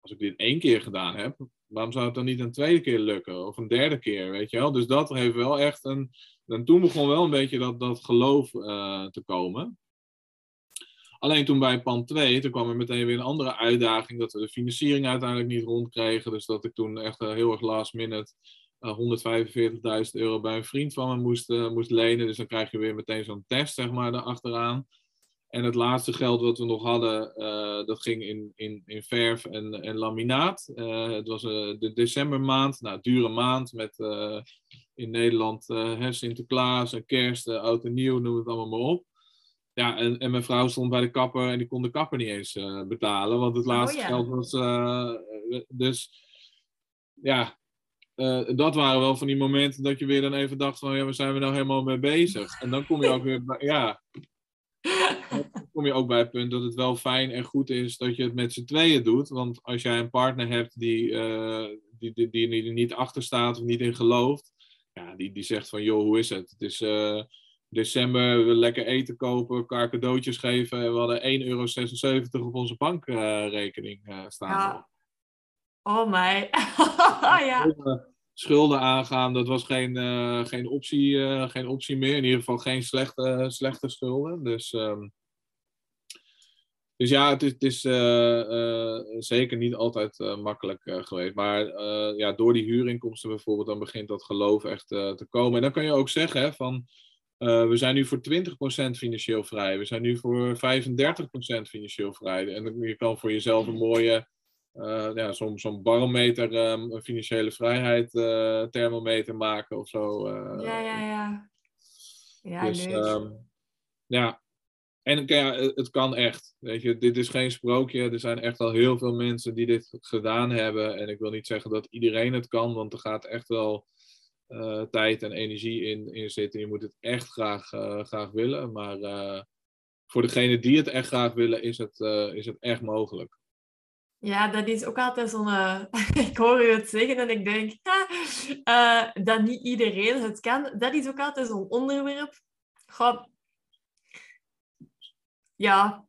Als ik dit één keer gedaan heb, waarom zou het dan niet een tweede keer lukken? Of een derde keer, weet je wel? Dus dat heeft wel echt een... En toen begon wel een beetje dat, dat geloof uh, te komen. Alleen toen bij pand 2, toen kwam er meteen weer een andere uitdaging. Dat we de financiering uiteindelijk niet rondkregen. Dus dat ik toen echt heel erg last minute 145.000 euro bij een vriend van me moest, moest lenen. Dus dan krijg je weer meteen zo'n test, zeg maar, erachteraan. En het laatste geld wat we nog hadden, uh, dat ging in, in, in verf en, en laminaat. Uh, het was uh, de decembermaand, nou, dure maand met in Nederland Sinterklaas en kerst, oud en nieuw, noem het allemaal maar op. Ja, en, en mijn vrouw stond bij de kapper en die kon de kapper niet eens betalen, want het oh, laatste geld was. dus ja, dat waren wel van die momenten dat je weer dan even dacht van ja, waar zijn we nou helemaal mee bezig? En dan kom je ook weer bij, ja, dan kom je ook bij het punt dat het wel fijn en goed is dat je het met z'n tweeën doet. Want als jij een partner hebt die, uh, die, die, die, er niet achter staat of niet in gelooft, ja, die, die zegt van joh, hoe is het? Het is uh, december, we lekker eten kopen, elkaar cadeautjes geven. En we hadden 1,76 euro op onze bankrekening uh, staan. Ja. Oh my. ja schulden aangaan, dat was geen, uh, geen, optie, geen optie meer. In ieder geval geen slechte, slechte schulden. Dus, um, dus ja, het is, het is uh, zeker niet altijd makkelijk geweest. Maar ja, door die huurinkomsten bijvoorbeeld, dan begint dat geloof echt te komen. En dan kan je ook zeggen hè, van... we zijn nu voor 20% financieel vrij. We zijn nu voor 35% financieel vrij. En je kan voor jezelf een mooie uh, ja, zo'n zo'n barometer, um, een financiële vrijheid uh, thermometer maken of zo. Ja, ja, ja. Ja, dus, um, ja. En ja, het kan echt. Weet je, dit is geen sprookje. Er zijn echt al heel veel mensen die dit gedaan hebben. En ik wil niet zeggen dat iedereen het kan, want er gaat echt wel tijd en energie in, in zitten. Je moet het echt graag, graag willen. Maar voor degenen die het echt graag willen, is het, is het echt mogelijk. Ja, dat is ook altijd zo'n... Ik hoor u het zeggen en ik denk dat niet iedereen het kan. Dat is ook altijd zo'n onderwerp. Goh. Ja.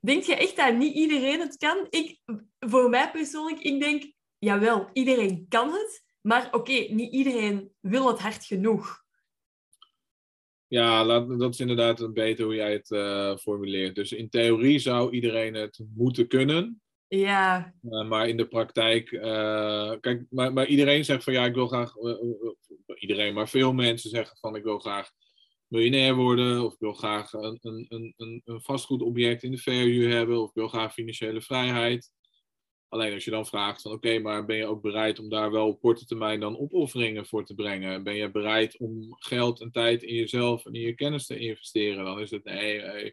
Denk je echt dat niet iedereen het kan? Ik, voor mij persoonlijk, ik denk... Jawel, iedereen kan het. Maar oké, niet iedereen wil het hard genoeg. Ja, dat is inderdaad beter hoe jij het uh, formuleert. Dus in theorie zou iedereen het moeten kunnen. Ja. Uh, maar in de praktijk, uh, kijk, maar, maar, iedereen zegt van ja, ik wil graag, iedereen, maar veel mensen zeggen van ik wil graag miljonair worden, of ik wil graag een, een, een, een vastgoedobject in de verhuur hebben, of ik wil graag financiële vrijheid. Alleen als je dan vraagt van oké, maar ben je ook bereid om daar wel op korte termijn dan opofferingen voor te brengen? Ben je bereid om geld en tijd in jezelf en in je kennis te investeren? Dan is het nee, nee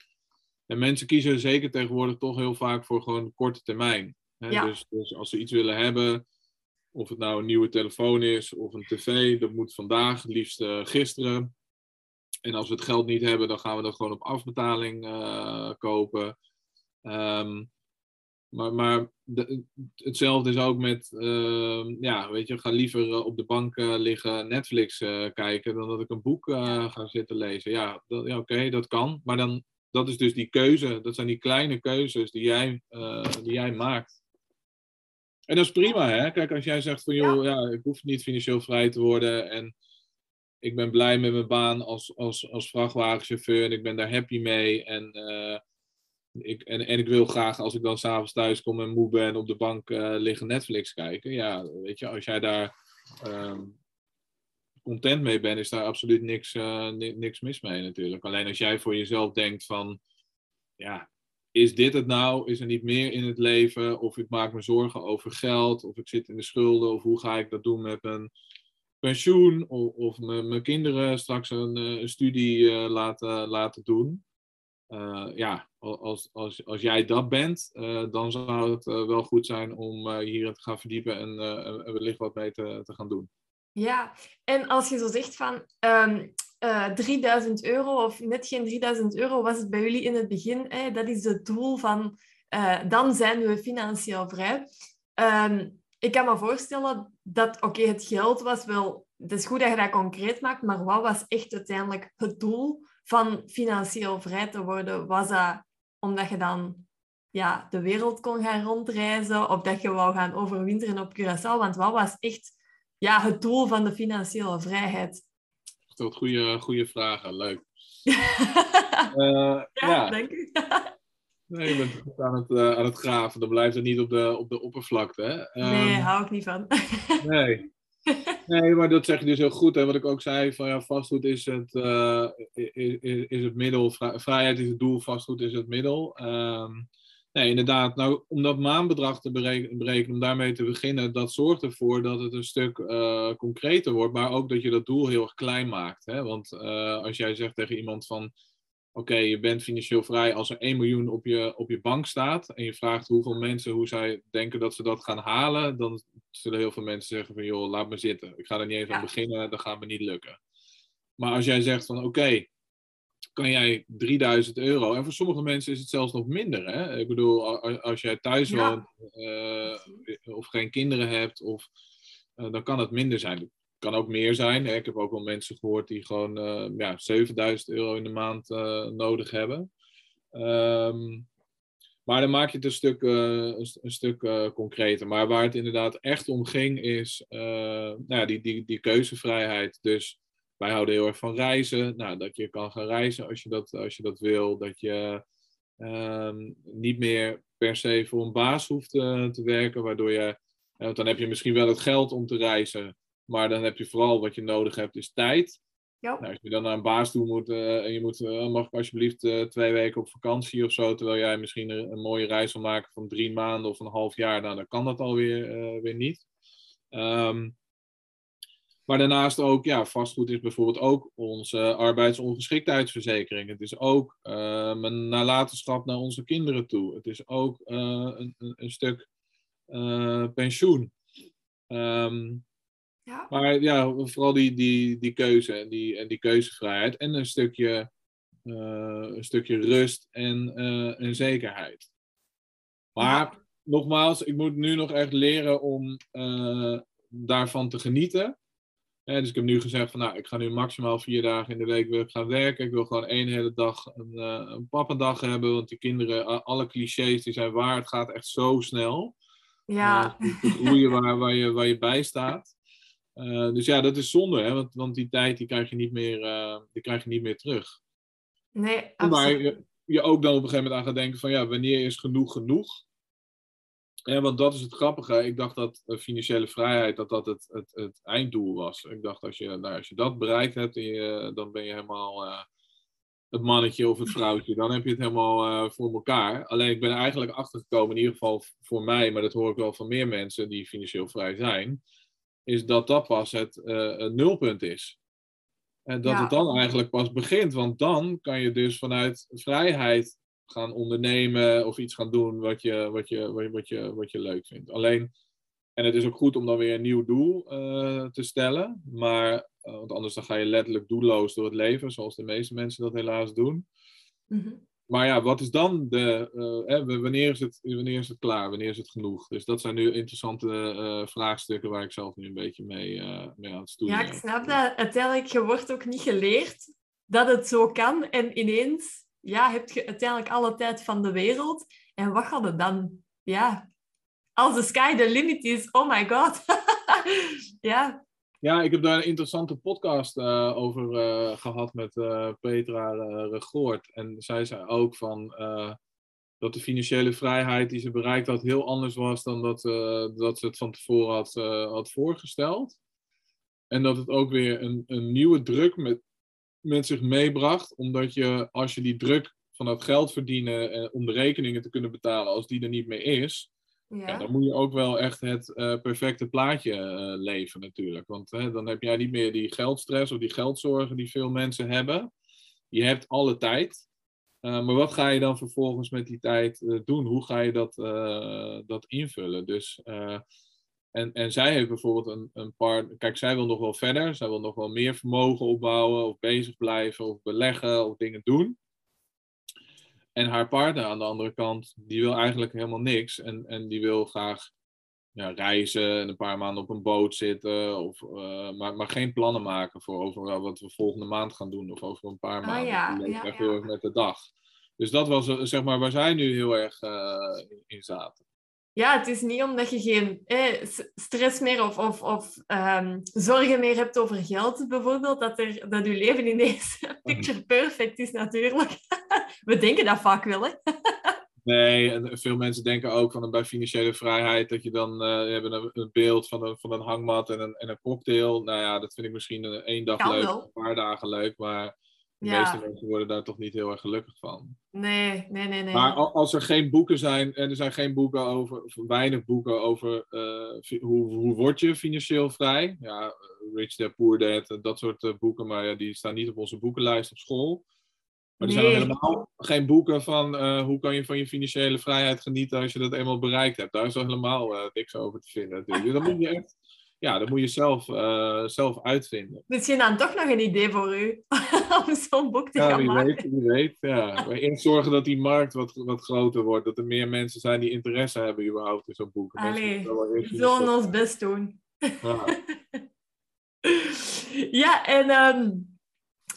en mensen kiezen zeker tegenwoordig toch heel vaak voor gewoon korte termijn. Hè? Dus, dus, als ze iets willen hebben, of het nou een nieuwe telefoon is of een tv, dat moet vandaag, liefst uh, gisteren. En als we het geld niet hebben, dan gaan we dat gewoon op afbetaling uh, kopen. Um, maar, maar de, hetzelfde is ook met, uh, ja, weet je, ga liever op de bank liggen Netflix kijken dan dat ik een boek ga zitten lezen. Ja, ja oké, dat kan. Maar dan dat is dus die keuze. Dat zijn die kleine keuzes die jij, die jij maakt. En dat is prima, hè? Kijk, als jij zegt van, joh, ja. ik hoef niet financieel vrij te worden en ik ben blij met mijn baan als, als, als vrachtwagenchauffeur en ik ben daar happy mee en, uh, ik, en, en ik wil graag als ik dan s'avonds thuis kom en moe ben op de bank uh, liggen Netflix kijken. Ja, weet je, als jij daar um, content mee bent, is daar absoluut niks, uh, niks mis mee natuurlijk. Alleen als jij voor jezelf denkt van, ja, is dit het nou? Is er niet meer in het leven? Of ik maak me zorgen over geld, of ik zit in de schulden, of hoe ga ik dat doen met mijn pensioen, of, of mijn kinderen straks een, eh, studie uh, laten, laten doen. Uh, ja, als, als, als jij dat bent, dan zou het wel goed zijn om hierin te gaan verdiepen en wellicht wat mee te, te gaan doen. Ja, en als je zo zegt van um, uh, 3000 euro of net geen 3000 euro was het bij jullie in het begin, hè, dat is het doel van dan zijn we financieel vrij. Um, ik kan me voorstellen dat, oké, het geld was wel, het is goed dat je dat concreet maakt, maar wat was echt uiteindelijk het doel van financieel vrij te worden? Was dat omdat je dan ja, de wereld kon gaan rondreizen of dat je wou gaan overwinteren op Curaçao? Want wat was echt ja, het doel van de financiële vrijheid? Dat goede, goede vragen, leuk. uh, ja, ja, denk ik. Nee, je bent goed aan het, uh, aan het graven. Dan blijft het niet op de, op de oppervlakte. Hè? nee, um, hou ik niet van. nee. Nee, maar dat zeg je dus heel goed. En wat ik ook zei, van ja, vastgoed is het, uh, is, is, het middel, vrijheid is het doel, vastgoed is het middel. Um, nee, inderdaad. Nou, om dat maandbedrag te berekenen, om daarmee te beginnen, dat zorgt ervoor dat het een stuk uh, concreter wordt, maar ook dat je dat doel heel erg klein maakt. Hè? Want als jij zegt tegen iemand van, oké, je bent financieel vrij als er 1 miljoen op je, op je bank staat en je vraagt hoeveel mensen, hoe zij denken dat ze dat gaan halen, dan zullen heel veel mensen zeggen van, joh, laat me zitten. Ik ga er niet eens ja. aan beginnen, dat gaat me niet lukken. Maar als jij zegt van, oké, okay, kan jij 3000 euro, en voor sommige mensen is het zelfs nog minder. Hè? Ik bedoel, als jij thuis ja. woont uh, of geen kinderen hebt, of, uh, dan kan het minder zijn kan ook meer zijn. Ik heb ook wel mensen gehoord die gewoon uh, ja, 7000 euro in de maand uh, nodig hebben. Um, maar dan maak je het een stuk, uh, een, stuk concreter. Maar waar het inderdaad echt om ging is nou ja, die, die, die keuzevrijheid. Dus wij houden heel erg van reizen. Nou, dat je kan gaan reizen als je dat, als je dat wil. Dat je um, niet meer per se voor een baas hoeft te werken. Waardoor je, want dan heb je misschien wel het geld om te reizen. Maar dan heb je vooral wat je nodig hebt, is tijd. Ja. Nou, als je dan naar een baas toe moet uh, en je moet, uh, mag ik alsjeblieft uh, twee weken op vakantie of zo, terwijl jij misschien een, een, mooie reis wil maken van drie maanden of een half jaar, nou, dan kan dat alweer weer niet. Um, maar daarnaast ook, ja, vastgoed is bijvoorbeeld ook onze arbeidsongeschiktheidsverzekering. Het is ook een nalatenschap naar onze kinderen toe. Het is ook een, een, een, stuk pensioen. Um, ja. Maar ja, vooral die, die, die keuze en die, en die keuzevrijheid. En een stukje, uh, een stukje rust en, uh, en zekerheid. Maar ja. nogmaals, ik moet nu nog echt leren om uh, daarvan te genieten. Dus ik heb nu gezegd van nou, ik ga nu maximaal vier dagen in de week weer gaan werken. Ik wil gewoon één hele dag een, een pappendag hebben. Want die kinderen, alle clichés, die zijn waar. Het gaat echt zo snel. Ja. Groeien waar, waar, je, waar je bij staat. Uh, dus ja, dat is zonde, hè? Want, want die tijd die krijg, je niet meer, uh, die krijg je niet meer terug. Nee, absoluut. Maar je, je, ook dan op een gegeven moment aan gaat denken van ja, wanneer is genoeg genoeg? Ja, want dat is het grappige. Ik dacht dat financiële vrijheid dat dat het, het, het einddoel was. Ik dacht als je, nou, als je dat bereikt hebt, je, dan ben je helemaal uh, het mannetje of het vrouwtje. Dan heb je het helemaal voor elkaar. Alleen ik ben er eigenlijk achter gekomen, in ieder geval voor mij, maar dat hoor ik wel van meer mensen die financieel vrij zijn is dat dat pas het, uh, het nulpunt is. En dat het dan eigenlijk pas begint, want dan kan je dus vanuit vrijheid gaan ondernemen of iets gaan doen wat je, wat je, wat je, wat je leuk vindt. Alleen, en het is ook goed om dan weer een nieuw doel uh, te stellen, maar, uh, want anders dan ga je letterlijk doelloos door het leven, zoals de meeste mensen dat helaas doen. Mm -hmm. Maar ja, wat is dan de. Uh, wanneer, is het, wanneer is het klaar? Wanneer is het genoeg? Dus dat zijn nu interessante uh, vraagstukken waar ik zelf nu een beetje mee, uh, mee aan het stoeien Ja, ik snap dat. Uiteindelijk, je wordt ook niet geleerd dat het zo kan. En ineens ja, heb je uiteindelijk alle tijd van de wereld. En wat gaat het dan? Ja, als de sky the limit is, oh my god. ja, ja, ik heb daar een interessante podcast uh, over uh, gehad met uh, Petra Regoort. En zij zei ook van dat de financiële vrijheid die ze bereikt had heel anders was dan dat, dat ze het van tevoren had, had voorgesteld. En dat het ook weer een, een nieuwe druk met, met zich meebracht. Omdat je, als je die druk van dat geld verdienen om de rekeningen te kunnen betalen, als die er niet meer is, dan moet je ook wel echt het uh, perfecte plaatje uh, leven natuurlijk. Want hè, dan heb jij niet meer die geldstress of die geldzorgen die veel mensen hebben. Je hebt alle tijd. Uh, maar wat ga je dan vervolgens met die tijd doen? Hoe ga je dat, dat invullen? Dus, en, en zij heeft bijvoorbeeld een, een paar... Kijk, zij wil nog wel verder. Zij wil nog wel meer vermogen opbouwen of bezig blijven of beleggen of dingen doen. En haar partner aan de andere kant, die wil eigenlijk helemaal niks. En, en die wil graag ja, reizen en een paar maanden op een boot zitten. Of, uh, maar, maar geen plannen maken voor over wat we volgende maand gaan doen. Of over een paar oh, maanden. Ja, die ja, echt heel erg met de dag. Dus dat was eh, zeg maar waar zij nu heel erg uh, in zaten. Ja, het is niet omdat je geen eh, stress meer of, of, of um, zorgen meer hebt over geld bijvoorbeeld, dat, er, dat je leven ineens picture perfect is natuurlijk. We denken dat vaak wel, hè? Nee, en veel mensen denken ook van bij financiële vrijheid dat je dan uh, hebben een, een, beeld van een, van een hangmat en een, en een cocktail. Nou ja, dat vind ik misschien een, één dag leuk, een paar dagen leuk, maar de meeste mensen worden daar toch niet heel erg gelukkig van. Nee, nee, nee, nee. Maar als er geen boeken zijn, en er zijn geen boeken over, of weinig boeken over uh, hoe, hoe word je financieel vrij. Ja, Rich Dad, Poor Dad, dat soort uh, boeken, maar ja, die staan niet op onze boekenlijst op school. Maar er zijn helemaal geen boeken van uh, hoe kan je van je financiële vrijheid genieten als je dat eenmaal bereikt hebt. Daar is al helemaal niks over te vinden. Natuurlijk. Dat moet je echt, ja, dat moet je zelf, uh, zelf uitvinden. Misschien dan toch nog een idee voor u om zo'n boek te ja, gaan wie maken. Weet, wie weet, ja. Eerst zorgen dat die markt wat, wat groter wordt. Dat er meer mensen zijn die interesse hebben überhaupt in zo'n boek. Allee, we zullen ons best doen. Ja, ja en, um,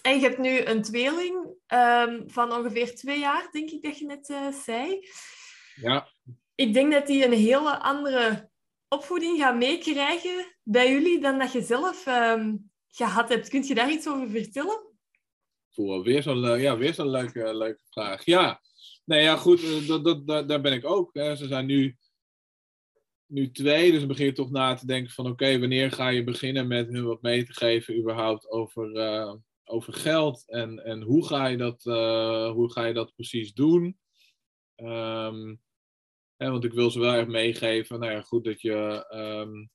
en je hebt nu een tweeling um, van ongeveer twee jaar, denk ik dat je net uh, zei. ja. Ik denk dat die een hele andere opvoeding gaat meekrijgen bij jullie dan dat je zelf um, gehad hebt. Kun je daar iets over vertellen? Voor weer zo'n ja, weer zo'n leuke, leuke vraag. Ja, nee, ja, goed, uh, dat, dat, daar ben ik ook. Ze zijn nu, nu twee, dus dan begin je toch na te denken van oké, wanneer ga je beginnen met hun wat mee te geven überhaupt over, over geld en, en hoe, ga je dat, hoe ga je dat precies doen? Um, want ik wil ze wel echt meegeven, nou ja, goed dat je um,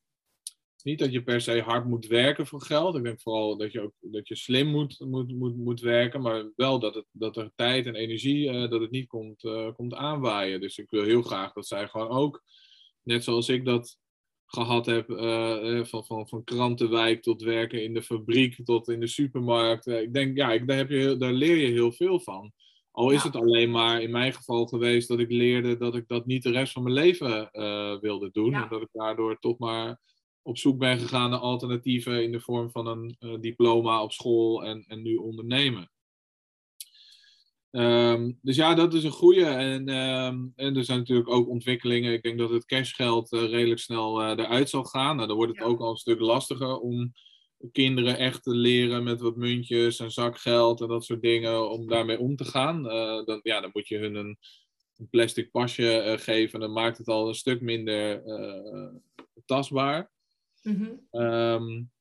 niet dat je per se hard moet werken voor geld. Ik denk vooral dat je ook dat je slim moet, moet, moet, moet werken, maar wel dat, het, dat er tijd en energie, uh, dat het niet komt, uh, komt aanwaaien. Dus ik wil heel graag dat zij gewoon ook, net zoals ik dat gehad heb, uh, van, van, van krantenwijk tot werken in de fabriek tot in de supermarkt. ik denk, ja, ik, daar, heb je, daar leer je heel veel van. Al is ja. het alleen maar in mijn geval geweest dat ik leerde dat ik dat niet de rest van mijn leven wilde doen. Ja. En dat ik daardoor toch maar op zoek ben gegaan naar alternatieven in de vorm van een uh, diploma op school en, en nu ondernemen. Um, dus ja, dat is een goede. En, um, en er zijn natuurlijk ook ontwikkelingen. Ik denk dat het cashgeld uh, redelijk snel eruit zal gaan. Nou, dan wordt het ja. ook al een stuk lastiger om kinderen echt te leren met wat muntjes en zakgeld en dat soort dingen, om daarmee om te gaan. dan, ja, dan moet je hun een, een plastic pasje geven. Dan maakt het al een stuk minder tastbaar. Mhm. Mm -hmm. um,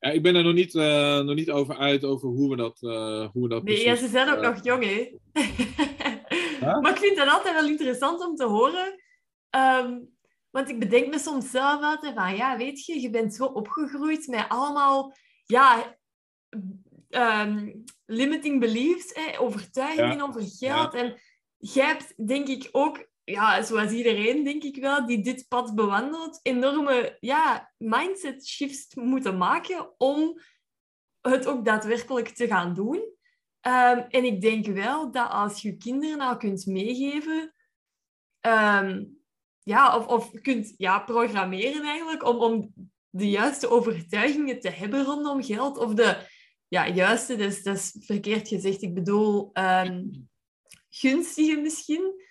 ja, ik ben er nog niet, uh, nog niet over uit over hoe we dat, uh, hoe we dat Nee, ja, ze zijn ook uh, nog jong, hè. Maar ik vind het altijd wel interessant om te horen. Um, want ik bedenk me soms zelf altijd van, ja, weet je, je bent zo opgegroeid met allemaal, ja, um, limiting beliefs, hè, overtuigingen ja. over geld. Ja. En jij hebt, denk ik, ook ja, zoals iedereen, denk ik wel, die dit pad bewandelt, enorme ja, mindset shifts moeten maken om het ook daadwerkelijk te gaan doen. Um, en ik denk wel dat als je kinderen nou kunt meegeven, um, ja, of, of kunt ja, programmeren eigenlijk, om, om de juiste overtuigingen te hebben rondom geld, of de ja, juiste, dus, dat is verkeerd gezegd, ik bedoel um, gunstige misschien,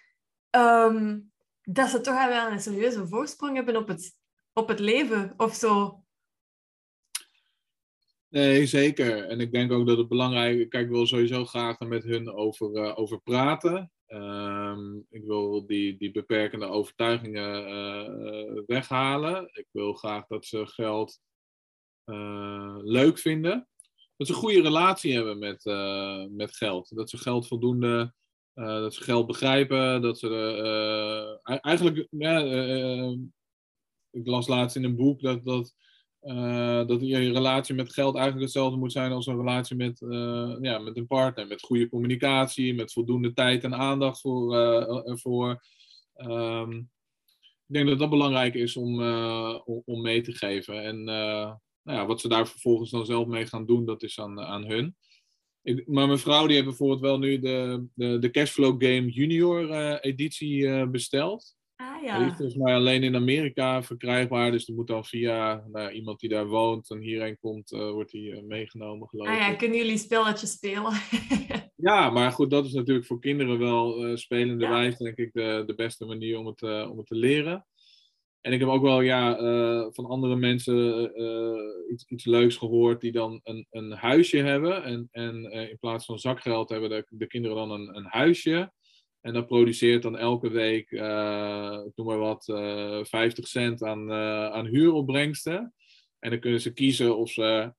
um, dat ze toch wel een serieuze voorsprong hebben op het, op het leven of zo. Nee, zeker. En ik denk ook dat het belangrijk is. Kijk, ik wil sowieso graag er met hun over, uh, over praten. Um, ik wil die, die beperkende overtuigingen uh, weghalen. Ik wil graag dat ze geld uh, leuk vinden. Dat ze een goede relatie hebben met, met geld. Dat ze geld voldoende dat ze geld begrijpen, dat ze eigenlijk, ja, ik las laatst in een boek dat, dat, dat je relatie met geld eigenlijk hetzelfde moet zijn als een relatie met, ja, met een partner. Met goede communicatie, met voldoende tijd en aandacht voor. voor um, ik denk dat dat belangrijk is om, om, mee te geven. En nou ja, wat ze daar vervolgens dan zelf mee gaan doen, dat is aan, aan hun. Ik, maar mijn vrouw die heeft bijvoorbeeld wel nu de, de, de Cashflow Game Junior editie besteld. Ah, ja. Die is volgens mij alleen in Amerika verkrijgbaar. Dus die moet dan via nou, iemand die daar woont en hierheen komt, uh, wordt die meegenomen geloof ik. Ah ja, kunnen jullie spelletjes spelen? ja, maar goed, dat is natuurlijk voor kinderen wel spelende ja. wijze denk ik de, de beste manier om het, om het te leren. En ik heb ook wel ja, uh, van andere mensen uh, iets, iets leuks gehoord die dan een, een huisje hebben. En, en uh, in plaats van zakgeld hebben de, de kinderen dan een, een huisje. En dat produceert dan elke week, uh, noem maar wat, 50 cent aan, aan huuropbrengsten. En dan kunnen ze kiezen of ze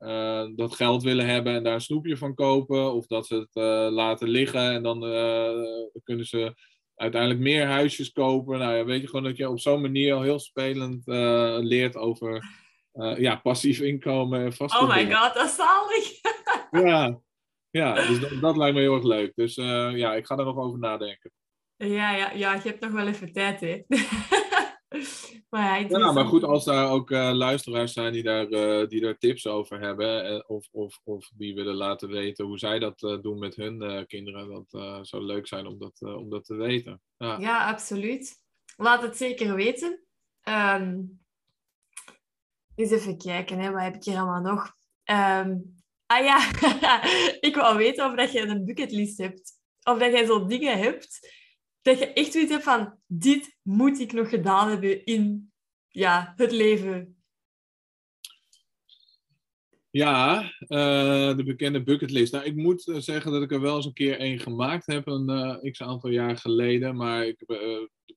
dat geld willen hebben en daar een snoepje van kopen. Of dat ze het laten liggen en dan kunnen ze uiteindelijk meer huisjes kopen. Nou ja, weet je gewoon dat je op zo'n manier al heel spelend leert over ja, passief inkomen en vast. Oh my god, dat is zalig! ja, ja, dus dat, dat, lijkt me heel erg leuk. Dus uh, ja, ik ga er nog over nadenken. Ja, ja, ja, je hebt nog wel even tijd, hè? maar, ja, ja, maar goed, als daar ook uh, luisteraars zijn die daar, uh, die daar tips over hebben, of, of, of die willen laten weten hoe zij dat doen met hun kinderen, dat zou leuk zijn om dat, om dat te weten. Ja. ja, absoluut. Laat het zeker weten. Um, eens even kijken, hè, wat heb ik hier allemaal nog? Um, Ah ja, ik wou weten of dat je een bucketlist hebt. Of dat jij zo dingen hebt dat je echt zoiets hebt van dit moet ik nog gedaan hebben in ja, het leven. Ja, uh, de bekende bucketlist. Nou, ik moet eh, zeggen dat ik er wel eens een keer één gemaakt heb, een uh, x aantal jaar geleden. Maar ik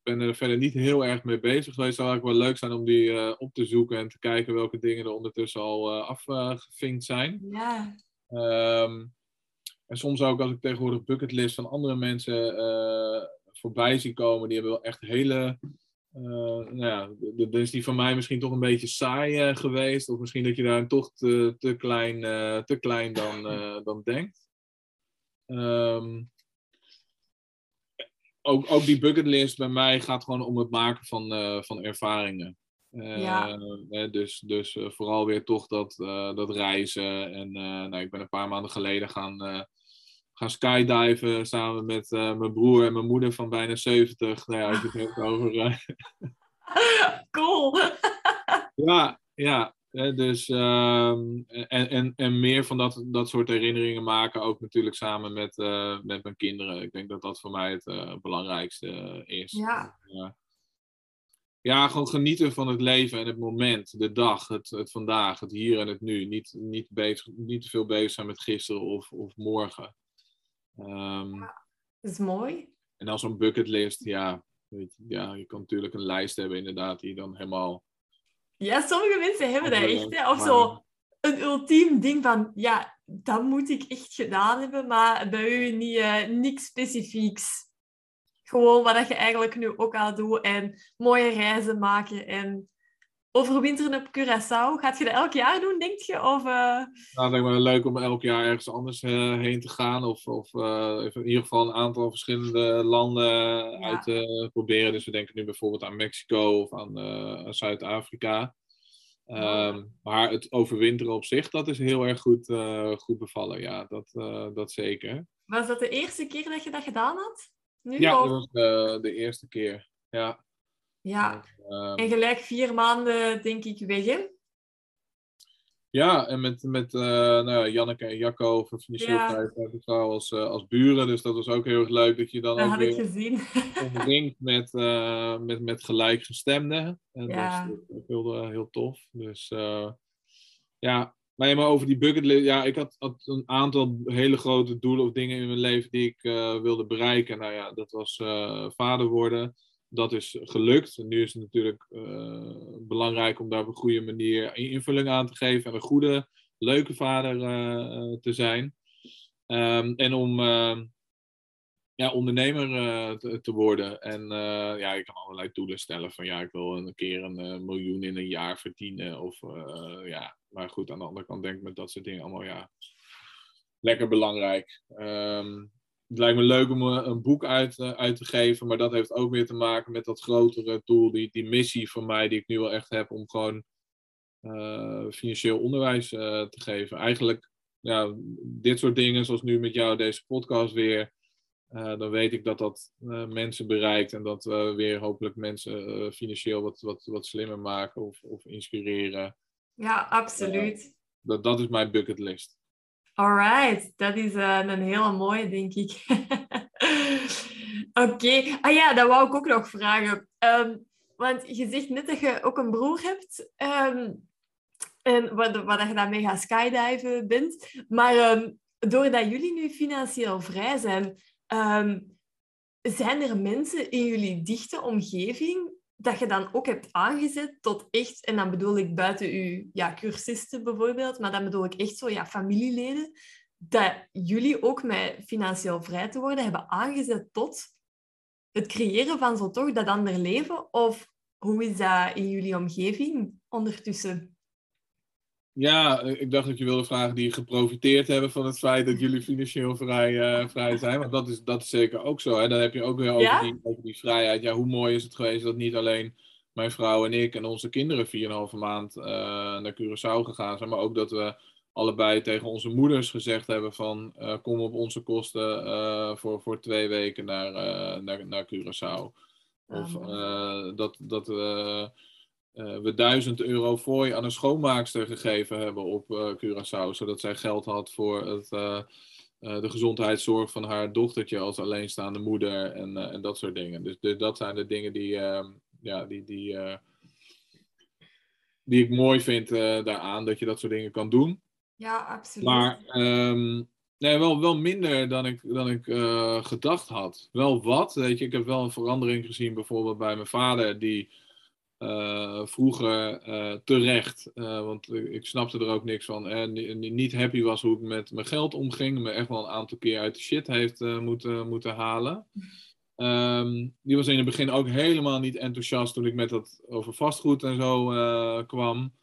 ben er verder niet heel erg mee bezig geweest. Het zou eigenlijk wel leuk zijn om die op te zoeken en te kijken welke dingen er ondertussen al afgevinkt zijn. Ja. Um, en soms ook als ik tegenwoordig bucketlist van andere mensen voorbij zie komen, die hebben wel echt hele nou ja, dan is die van mij misschien toch een beetje saai uh, geweest. Of misschien dat je daar toch te, te, klein, uh, te klein dan, dan denkt. Um, ook, ook die bucketlist bij mij gaat gewoon om het maken van, van ervaringen. Ja. dus dus vooral weer toch dat, dat reizen. En nou, ik ben een paar maanden geleden gaan gaan skydiven samen met uh, mijn broer en mijn moeder van bijna 70. Nou ja, als je het hebt over. Uh... cool! ja, ja. Dus, um, en, en, en meer van dat, dat soort herinneringen maken, ook natuurlijk samen met, uh, met mijn kinderen. Ik denk dat dat voor mij het belangrijkste is. Ja. ja, gewoon genieten van het leven en het moment, de dag, het, het vandaag, het hier en het nu. Niet, niet, bezig, niet te veel bezig zijn met gisteren of, of morgen. Um, ja, dat is mooi. En dan zo'n bucketlist, ja, weet je, ja, je kan natuurlijk een lijst hebben inderdaad die dan helemaal... Ja, sommige mensen hebben dat echt, hè. Of zo een ultiem ding van, ja, dat moet ik echt gedaan hebben, maar bij u niet, uh, niks specifieks. Gewoon wat je eigenlijk nu ook al doet en mooie reizen maken en overwinteren op Curaçao. Gaat je dat elk jaar doen, denk je? Of, uh... Nou, het lijkt me leuk om elk jaar ergens anders uh, heen te gaan. Of, of uh, in ieder geval een aantal verschillende landen ja. uit te proberen. Dus we denken nu bijvoorbeeld aan Mexico of aan Zuid-Afrika. Um, maar het overwinteren op zich, dat is heel erg goed, goed bevallen. Ja, dat, dat zeker. Was dat de eerste keer dat je dat gedaan had? Nu, ja, of? dat was de eerste keer. Ja. Ja, ehm, en gelijk vier maanden denk ik weg, hè? Ja, en met, met uh, nou, Janneke en Jacco van Financieel ja. als, uh, als buren. Dus dat was ook heel erg leuk dat je dan dat ook had weer ik gezien. omringt met, uh, met, met gelijkgestemden. En ja. dat is heel, heel tof. Dus ja, maar, maar over die bucketlist. Ja, ik had, had, een aantal hele grote doelen of dingen in mijn leven die ik wilde bereiken. Nou ja, dat was vader worden dat is gelukt. nu is het natuurlijk uh, belangrijk om daar op een goede manier invulling aan te geven en een goede, leuke vader uh, te zijn. Um, en om uh, ja, ondernemer te, te, worden. En ja, je kan allerlei doelen stellen van ja, ik wil een keer een miljoen in een jaar verdienen. Of ja, maar goed, aan de andere kant denk ik met dat soort dingen allemaal ja, lekker belangrijk. Um, het lijkt me leuk om eh, een boek uit, eh, uit te geven, maar dat heeft ook weer te maken met dat grotere doel, die, die missie van mij, die ik nu wel echt heb om gewoon uh, financieel onderwijs uh, te geven. Eigenlijk, ja, dit soort dingen, zoals nu met jou deze podcast weer, dan weet ik dat dat mensen bereikt en dat we weer hopelijk mensen financieel wat, wat, wat slimmer maken of, of inspireren. Ja, absoluut. dat, dat is mijn bucketlist. Alright, dat is uh, een hele mooie, denk ik. Oké, ah ja, dat wou ik ook nog vragen. Um, want je zegt net dat je ook een broer hebt. Um, en wat, wat je daarmee gaat skydiven bent. Maar um, doordat jullie nu financieel vrij zijn, zijn er mensen in jullie dichte omgeving dat je dan ook hebt aangezet tot echt, en dan bedoel ik buiten uw ja, cursisten bijvoorbeeld, maar dan bedoel ik echt zo ja, familieleden, dat jullie ook met financieel vrij te worden hebben aangezet tot het creëren van zo toch dat ander leven? Of hoe is dat in jullie omgeving ondertussen? Ja, ik dacht dat je wilde vragen die geprofiteerd hebben van het feit dat jullie financieel vrij, uh, vrij zijn. Want dat is, dat is zeker ook zo. Hè? Dan heb je ook weer over, die, over die vrijheid. Ja, hoe mooi is het geweest dat niet alleen mijn vrouw en ik en onze kinderen 4,5 maand uh, naar Curaçao gegaan zijn. Maar ook dat we allebei tegen onze moeders gezegd hebben van uh, kom op onze kosten voor, voor twee weken naar, naar, naar Curaçao. Of dat, dat we uh, we 1000 euro fooi aan een schoonmaakster gegeven hebben op uh, Curaçao, zodat zij geld had voor het, uh, de gezondheidszorg van haar dochtertje als alleenstaande moeder en, en dat soort dingen. Dus, dus, dat zijn de dingen die, ehm, ja, die, die, die ik mooi vind daaraan, dat je dat soort dingen kan doen. Ja, absoluut. Maar um, nee, wel, wel minder dan ik, dan ik gedacht had. Wel wat, weet je, ik heb wel een verandering gezien bijvoorbeeld bij mijn vader, die uh, vroeger uh, terecht, uh, want ik snapte er ook niks van. En niet happy was hoe ik met mijn geld omging. Me echt wel een aantal keer uit de shit heeft moeten, moeten halen. Um, die was in het begin ook helemaal niet enthousiast toen ik met dat over vastgoed en zo kwam.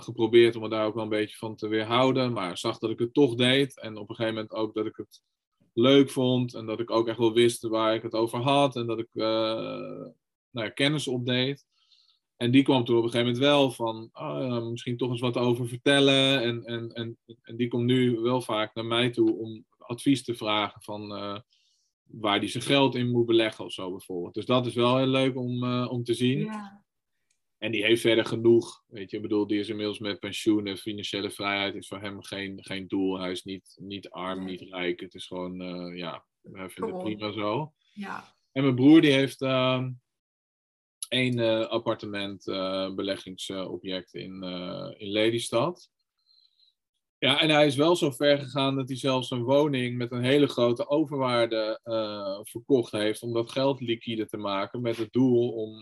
geprobeerd om me daar ook wel een beetje van te weerhouden. Maar zag dat ik het toch deed. En op een gegeven moment ook dat ik het leuk vond. En dat ik ook echt wel wist waar ik het over had. En dat ik nou, kennis opdeed. En die kwam toen op een gegeven moment wel van oh, misschien toch eens wat over vertellen. En, en, en, en die komt nu wel vaak naar mij toe om advies te vragen van uh, waar die zijn geld in moet beleggen of zo bijvoorbeeld. Dus dat is wel heel leuk om, uh, om te zien. Ja. En die heeft verder genoeg. Weet je, ik bedoel, die is inmiddels met pensioen en financiële vrijheid is voor hem geen, geen doel. Hij is niet, niet arm, niet rijk. Het is gewoon, uh, ja, hij vindt het prima zo. Ja. En mijn broer die heeft één uh, appartement uh, beleggingsobject in, uh, in Lelystad. Ja, en hij is wel zo ver gegaan dat hij zelfs een woning met een hele grote overwaarde verkocht heeft om dat geld liquide te maken met het doel om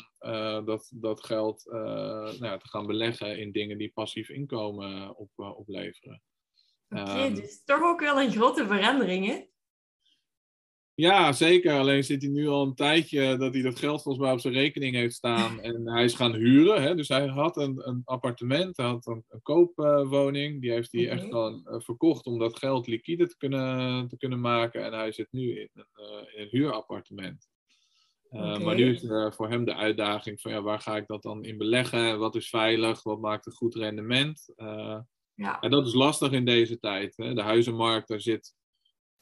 dat, dat geld nou ja, te gaan beleggen in dingen die passief inkomen op, opleveren. Oké, okay, um, dus toch ook wel een grote verandering, hè? Ja, zeker. Alleen zit hij nu al een tijdje dat hij dat geld volgens mij op zijn rekening heeft staan. En hij is gaan huren. Hè? Dus hij had een, een appartement, hij had een, een koopwoning. die heeft hij echt gewoon uh, verkocht om dat geld liquide te kunnen, te kunnen maken. En hij zit nu in een, uh, in een huurappartement. Uh, Maar nu is voor hem de uitdaging van ja, waar ga ik dat dan in beleggen? Wat is veilig? Wat maakt een goed rendement? ja. En dat is lastig in deze tijd. Hè? De huizenmarkt, daar zit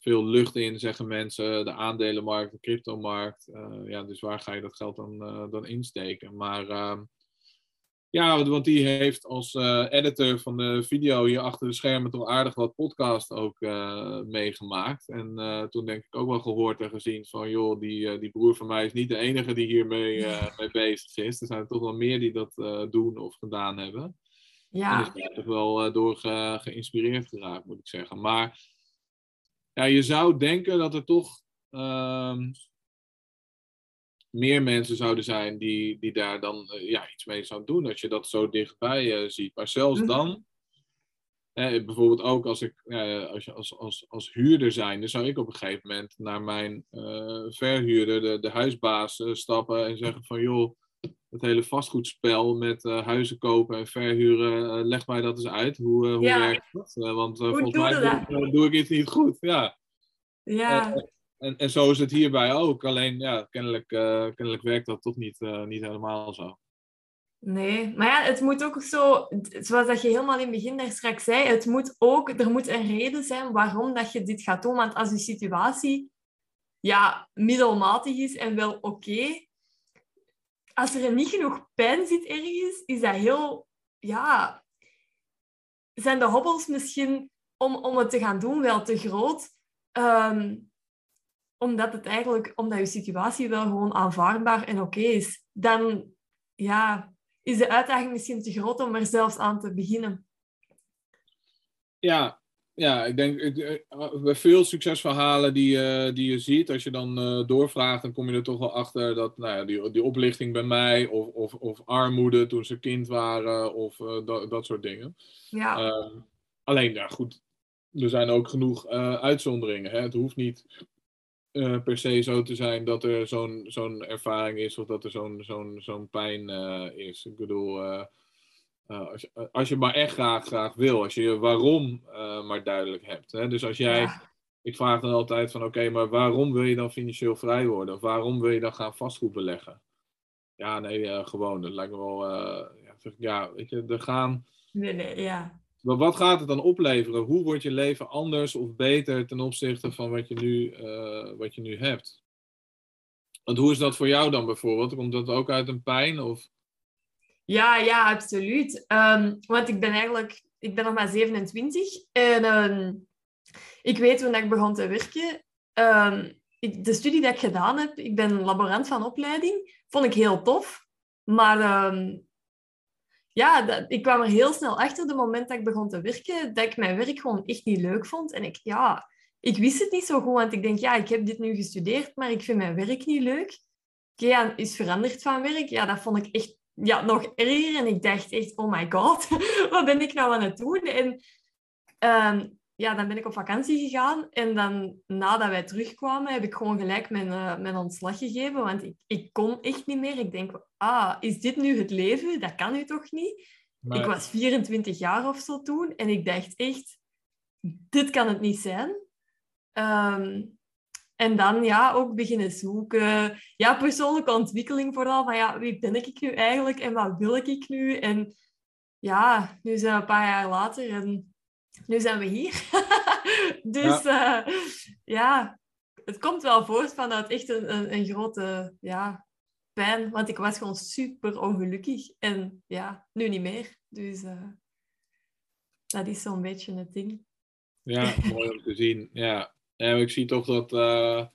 veel lucht in, zeggen mensen. De aandelenmarkt, de cryptomarkt. Uh, ja, dus waar ga je dat geld dan, uh, dan insteken? Maar uh, ja, want die heeft als eh, editor van de video hier achter de schermen toch aardig wat podcast ook meegemaakt. En toen denk ik ook wel gehoord en gezien van, joh, die, die broer van mij is niet de enige die hiermee mee bezig is. Er zijn er toch wel meer die dat doen of gedaan hebben. Ja. En is daar toch wel door geïnspireerd geraakt, moet ik zeggen. Maar ja, je zou denken dat er toch ehm, meer mensen zouden zijn die, die daar dan uh, ja, iets mee zouden doen. Als je dat zo dichtbij uh, ziet. Maar zelfs mhm. dan, bijvoorbeeld ook als ik als, je, als, als, als huurder zijn, dan zou ik op een gegeven moment naar mijn uh, verhuurder, de, de huisbaas, stappen en zeggen van joh, het hele vastgoedspel met huizen kopen en verhuren, leg mij dat eens uit. Hoe, hoe werkt dat? want volgens mij doe, doe, ik iets niet goed. Ja. Ja. En, en, zo is het hierbij ook. Alleen ja, kennelijk, kennelijk werkt dat toch niet, niet helemaal zo. Nee, maar ja, het moet ook zo, zoals dat je helemaal in het begin daar straks zei, het moet ook, er moet een reden zijn waarom dat je dit gaat doen. Want als je situatie ja, middelmatig is en wel oké, als er niet genoeg pijn zit ergens, is dat heel, ja, zijn de hobbels misschien om, om het te gaan doen wel te groot. Um, omdat het eigenlijk, omdat je situatie wel gewoon aanvaardbaar en oké is, dan ja, is de uitdaging misschien te groot om er zelfs aan te beginnen. Ja, ja, ik denk bij veel succesverhalen die, die je ziet, als je dan doorvraagt, dan kom je er toch wel achter dat nou ja, die, die oplichting bij mij, of, of, of armoede toen ze kind waren, of dat, dat soort dingen. Ja. Ehm, alleen, ja, goed, er zijn ook genoeg uitzonderingen. Hè? Het hoeft niet per se zo te zijn dat er zo'n zo'n ervaring is of dat er zo'n zo'n zo'n pijn is. Ik bedoel, als, je, als je maar echt graag, graag wil, als je je waarom maar duidelijk hebt. Hè? Dus als jij, ja. ik vraag dan altijd van oké, maar waarom wil je dan financieel vrij worden? Of waarom wil je dan gaan vastgoed beleggen? Ja, nee, gewoon. Dat lijkt me wel, ja, ja, weet je, er gaan... Nee, nee, ja. Maar wat gaat het dan opleveren? Hoe wordt je leven anders of beter ten opzichte van wat je nu, uh, wat je nu hebt? Want hoe is dat voor jou dan bijvoorbeeld? Komt dat ook uit een pijn? Of? Ja, ja, absoluut. Um, want ik ben eigenlijk, ik ben nog maar 27 en um, ik weet toen ik begon te werken, ik, de studie die ik gedaan heb, ik ben laborant van opleiding, vond ik heel tof. Maar ja, dat, ik kwam er heel snel achter, de moment dat ik begon te werken, dat ik mijn werk gewoon echt niet leuk vond. En ik, ja, ik wist het niet zo goed, want ik denk, ja, ik heb dit nu gestudeerd, maar ik vind mijn werk niet leuk. Okay, is veranderd van werk. Ja, dat vond ik echt ja, nog erger. En ik dacht echt, oh my god, wat ben ik nou aan het doen? En um, ja, dan ben ik op vakantie gegaan. En dan, nadat wij terugkwamen, heb ik gewoon gelijk mijn, uh, mijn ontslag gegeven. Want ik, ik kon echt niet meer. Ik denk, ah, is dit nu het leven? Dat kan nu toch niet? Maar... Ik was 24 jaar of zo toen. En ik dacht echt, dit kan het niet zijn. Um, en dan ja, ook beginnen zoeken. Ja, persoonlijke ontwikkeling vooral. Van ja, wie ben ik nu eigenlijk? En wat wil ik nu? En ja, nu zijn we een paar jaar later en nu zijn we hier. dus ja. Uh, ja. het komt wel voort vanuit echt een, een, een, grote ja, pijn. Want ik was gewoon super ongelukkig. En ja, nu niet meer. Dus uh, dat is zo'n beetje het ding. Ja, mooi om te zien. Ja, ja ik zie toch dat... Uh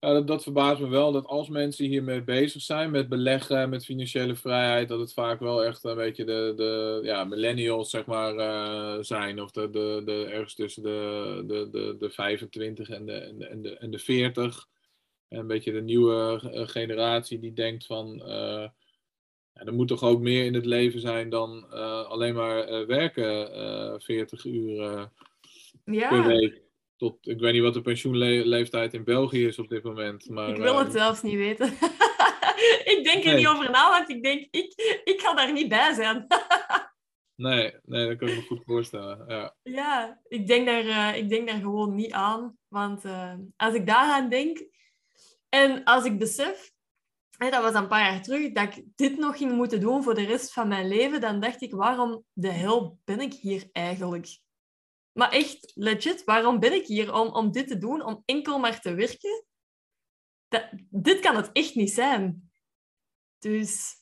ja, dat, dat, verbaast me wel, dat als mensen hiermee bezig zijn, met beleggen, met financiële vrijheid, dat het vaak wel echt een beetje de, de ja, millennials, zeg maar, uh, zijn. Of de, de, de, ergens tussen de, de, de, de 25 en de, en, de, en, de, en de 40. En een beetje de nieuwe eh, generatie die denkt van, uh, ja, er moet toch ook meer in het leven zijn dan alleen maar werken 40 uur ja. per week tot, ik weet niet wat de pensioenleeftijd in België is op dit moment. Maar, ik wil het uh, zelfs niet weten. ik denk er nee. niet over na, want ik denk, ik, ik ga daar niet bij zijn. nee, nee, dat kan ik me goed voorstellen. Ja, ja ik, denk daar, uh, ik denk daar gewoon niet aan. Want uh, als ik daaraan denk en als ik besef, hè, dat was een paar jaar terug, dat ik dit nog ging moeten doen voor de rest van mijn leven, dan dacht ik, waarom de hel ben ik hier eigenlijk? Maar echt, legit, waarom ben ik hier? Om, om dit te doen, om enkel maar te werken? Dat, dit kan het echt niet zijn. Dus,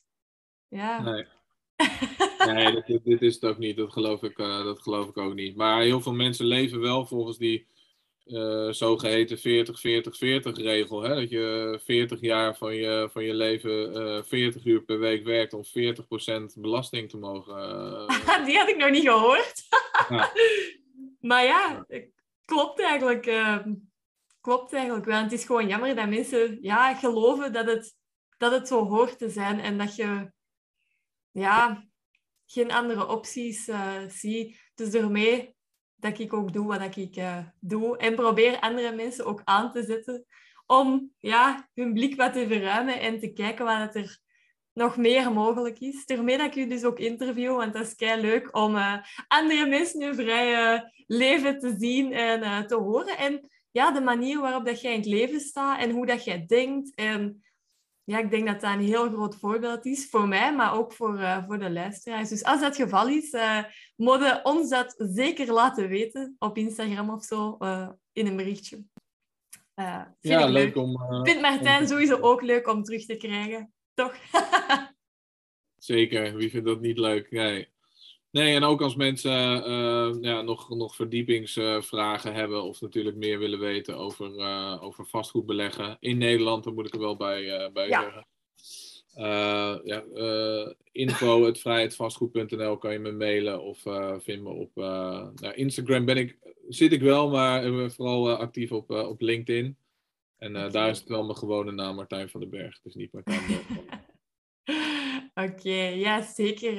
ja. Nee, nee dit, dit, is het ook niet. Dat geloof, ik, uh, dat geloof ik ook niet. Maar heel veel mensen leven wel volgens die uh, zogeheten 40-40-40 regel. Hè? Dat je 40 jaar van je, van je leven uh, eh, 40 uur per week werkt om 40% belasting te mogen. die had ik nog niet gehoord. ja. Maar ja, klopt eigenlijk. Uh, klopt eigenlijk wel. Het is gewoon jammer dat mensen ja, geloven dat het, dat het zo hoort te zijn en dat je ja, geen andere opties uh, ziet. Dus daarmee dat ik ook doe wat ik uh, doe en probeer andere mensen ook aan te zetten om ja, hun blik wat te verruimen en te kijken wat er nog meer mogelijk is. Daarmee dat ik u dus ook interview, want dat is kei leuk om uh, andere mensen hun vrije leven te zien en uh, te horen. En ja, de manier waarop dat jij in het leven staat en hoe dat jij denkt. En ja, ik denk dat dat een heel groot voorbeeld is voor mij, maar ook voor, uh, voor de luisteraars. Dus als dat het geval is, uh, mogen ons dat zeker laten weten op Instagram of zo, in een berichtje. ja, leuk, leuk om... Vindt Martijn om... sowieso ook leuk om terug te krijgen toch? Zeker, wie vindt dat niet leuk? Nee. Nee, en ook als mensen uh, ja, nog, nog verdiepingsvragen uh, hebben of natuurlijk meer willen weten over, uh, over vastgoedbeleggen in Nederland, dan moet ik er wel bij, bij ja. zeggen. Ja, uh, info.vrijheidvastgoed.nl kan je me mailen of vind me op nou, Instagram ben ik, zit ik wel, maar vooral actief op, op LinkedIn. En daar is het wel mijn gewone naam, Martijn van den Berg. Dus niet Martijn Oké, ja, zeker,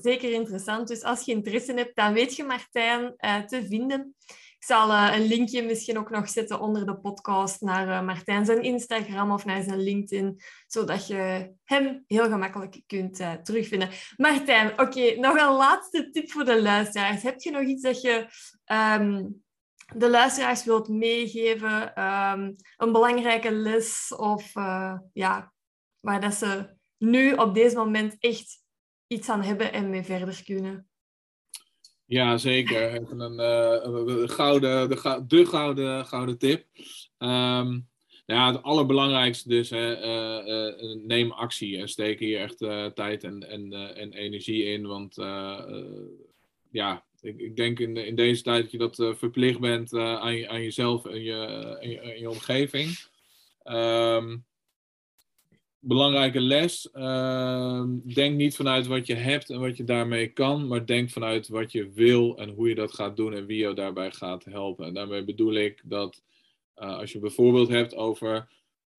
zeker interessant. Dus als je interesse hebt, dan weet je Martijn te vinden. Ik zal een linkje misschien ook nog zetten onder de podcast naar Martijn zijn Instagram of naar zijn LinkedIn, zodat je hem heel gemakkelijk kunt terugvinden. Martijn, oké, nog een laatste tip voor de luisteraars. Heb je nog iets dat je um, de luisteraars wilt meegeven? Um, een belangrijke les of ja, waar dat ze nu op deze moment echt iets aan hebben en mee verder kunnen? Ja, zeker. Even een, gouden, de, de gouden, gouden tip. Um, ja, het allerbelangrijkste dus, hè, uh, neem actie en steek hier echt tijd en, en, en energie in. Want ja, ik, denk in, in deze tijd dat je dat verplicht bent aan, je, aan jezelf en je, en je, je, omgeving. Um, belangrijke les. Ehm, denk niet vanuit wat je hebt en wat je daarmee kan, maar denk vanuit wat je wil en hoe je dat gaat doen en wie jou daarbij gaat helpen. En daarmee bedoel ik dat als je bijvoorbeeld hebt over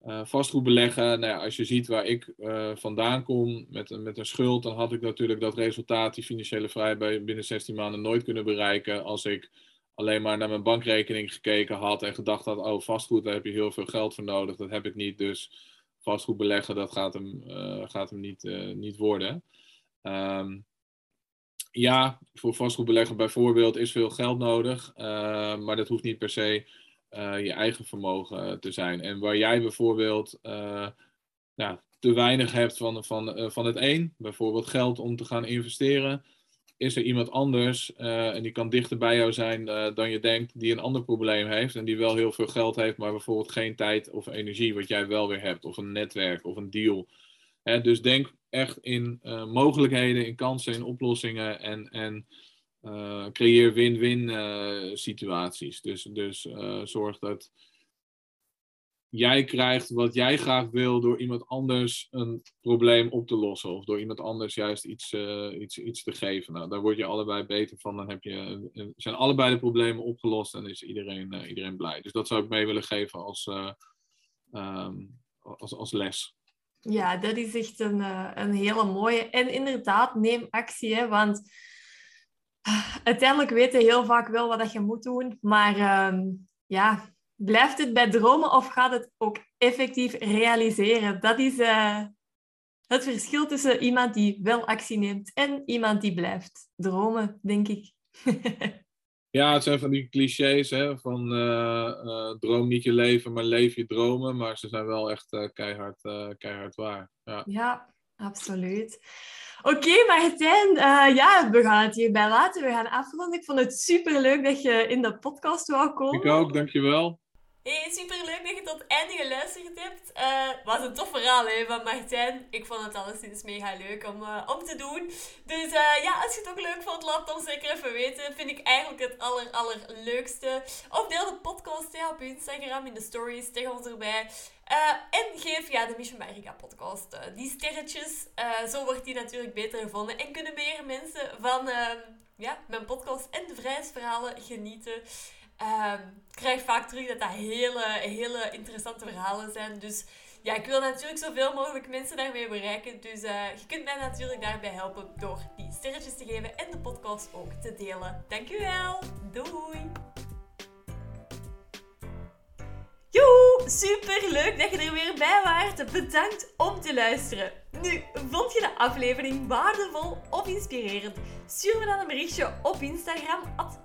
uh, vastgoed beleggen, nou ja, als je ziet waar ik uh, vandaan kom met, met een schuld, dan had ik natuurlijk dat resultaat, die financiële vrijheid, binnen 16 maanden nooit kunnen bereiken als ik alleen maar naar mijn bankrekening gekeken had en gedacht had, oh vastgoed, daar heb je heel veel geld voor nodig, dat heb ik niet, dus vastgoed beleggen, dat gaat hem, uh, gaat hem niet, niet worden. Um, ja, voor vastgoedbeleggen bijvoorbeeld is veel geld nodig, maar dat hoeft niet per se je eigen vermogen te zijn. En waar jij bijvoorbeeld ja, te weinig hebt van, van, van het een, bijvoorbeeld geld om te gaan investeren, is er iemand anders, uh, en die kan dichter bij jou zijn uh, dan je denkt, die een ander probleem heeft en die wel heel veel geld heeft, maar bijvoorbeeld geen tijd of energie, wat jij wel weer hebt, of een netwerk of een deal. Hè, dus denk echt in uh, mogelijkheden, in kansen, in oplossingen en, en creëer win-win situaties. Dus, dus zorg dat jij krijgt wat jij graag wil door iemand anders een probleem op te lossen. Of door iemand anders juist iets, iets, iets te geven. Nou, daar word je allebei beter van. Dan heb je, zijn allebei de problemen opgelost en is iedereen, iedereen blij. Dus dat zou ik mee willen geven als, um, als, als les. Ja, dat is echt een, een hele mooie. En inderdaad, neem actie. Hè, want uiteindelijk weten heel vaak wel wat je moet doen. Maar um, ja, blijft het bij dromen of gaat het ook effectief realiseren? Dat is uh, het verschil tussen iemand die wel actie neemt en iemand die blijft dromen, denk ik. ja, het zijn van die clichés hè, van uh, uh, droom niet je leven, maar leef je dromen. Maar ze zijn wel echt keihard, keihard waar. Ja, ja absoluut. Oké, okay, Martijn, uh, ja, we gaan het hierbij laten. We gaan afronden. Ik vond het super leuk dat je in de podcast wou komen. Ik ook, dankjewel. Hey, super leuk dat je tot het einde geluisterd hebt. Uh, was een tof verhaal hè, van Martijn. Ik vond het alleszins mega leuk om, uh, om te doen. Dus uh, ja, als je het ook leuk vond, laat het ons zeker even weten. Vind ik eigenlijk het aller, allerleukste. Of deel de podcast op Instagram in de stories tegen ons erbij. En geef ja, de Mission America podcast die sterretjes. zo wordt die natuurlijk beter gevonden. En kunnen meer mensen van ehm, ja, mijn podcast en de vrijheidsverhalen genieten. Um, ik krijg vaak terug dat dat hele, hele interessante verhalen zijn. Dus ja, ik wil natuurlijk zoveel mogelijk mensen daarmee bereiken. Dus je kunt mij natuurlijk daarbij helpen door die sterretjes te geven en de podcast ook te delen. Dankjewel. Doei. Joe, super leuk dat je er weer bij waart. Bedankt om te luisteren. Nu, vond je de aflevering waardevol of inspirerend? Stuur me dan een berichtje op Instagram, at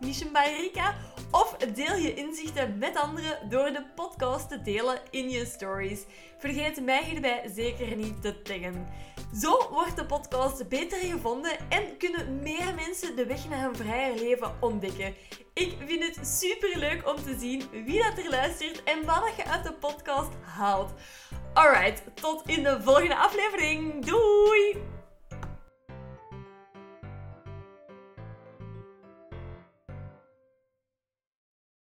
of deel je inzichten met anderen door de podcast te delen in je stories. Vergeet mij hierbij zeker niet te taggen. Zo wordt de podcast beter gevonden en kunnen meer mensen de weg naar een vrijer leven ontdekken. Ik vind het super leuk om te zien wie dat er luistert en wat je uit de podcast haalt. Alright, tot in de volgende aflevering. Doei!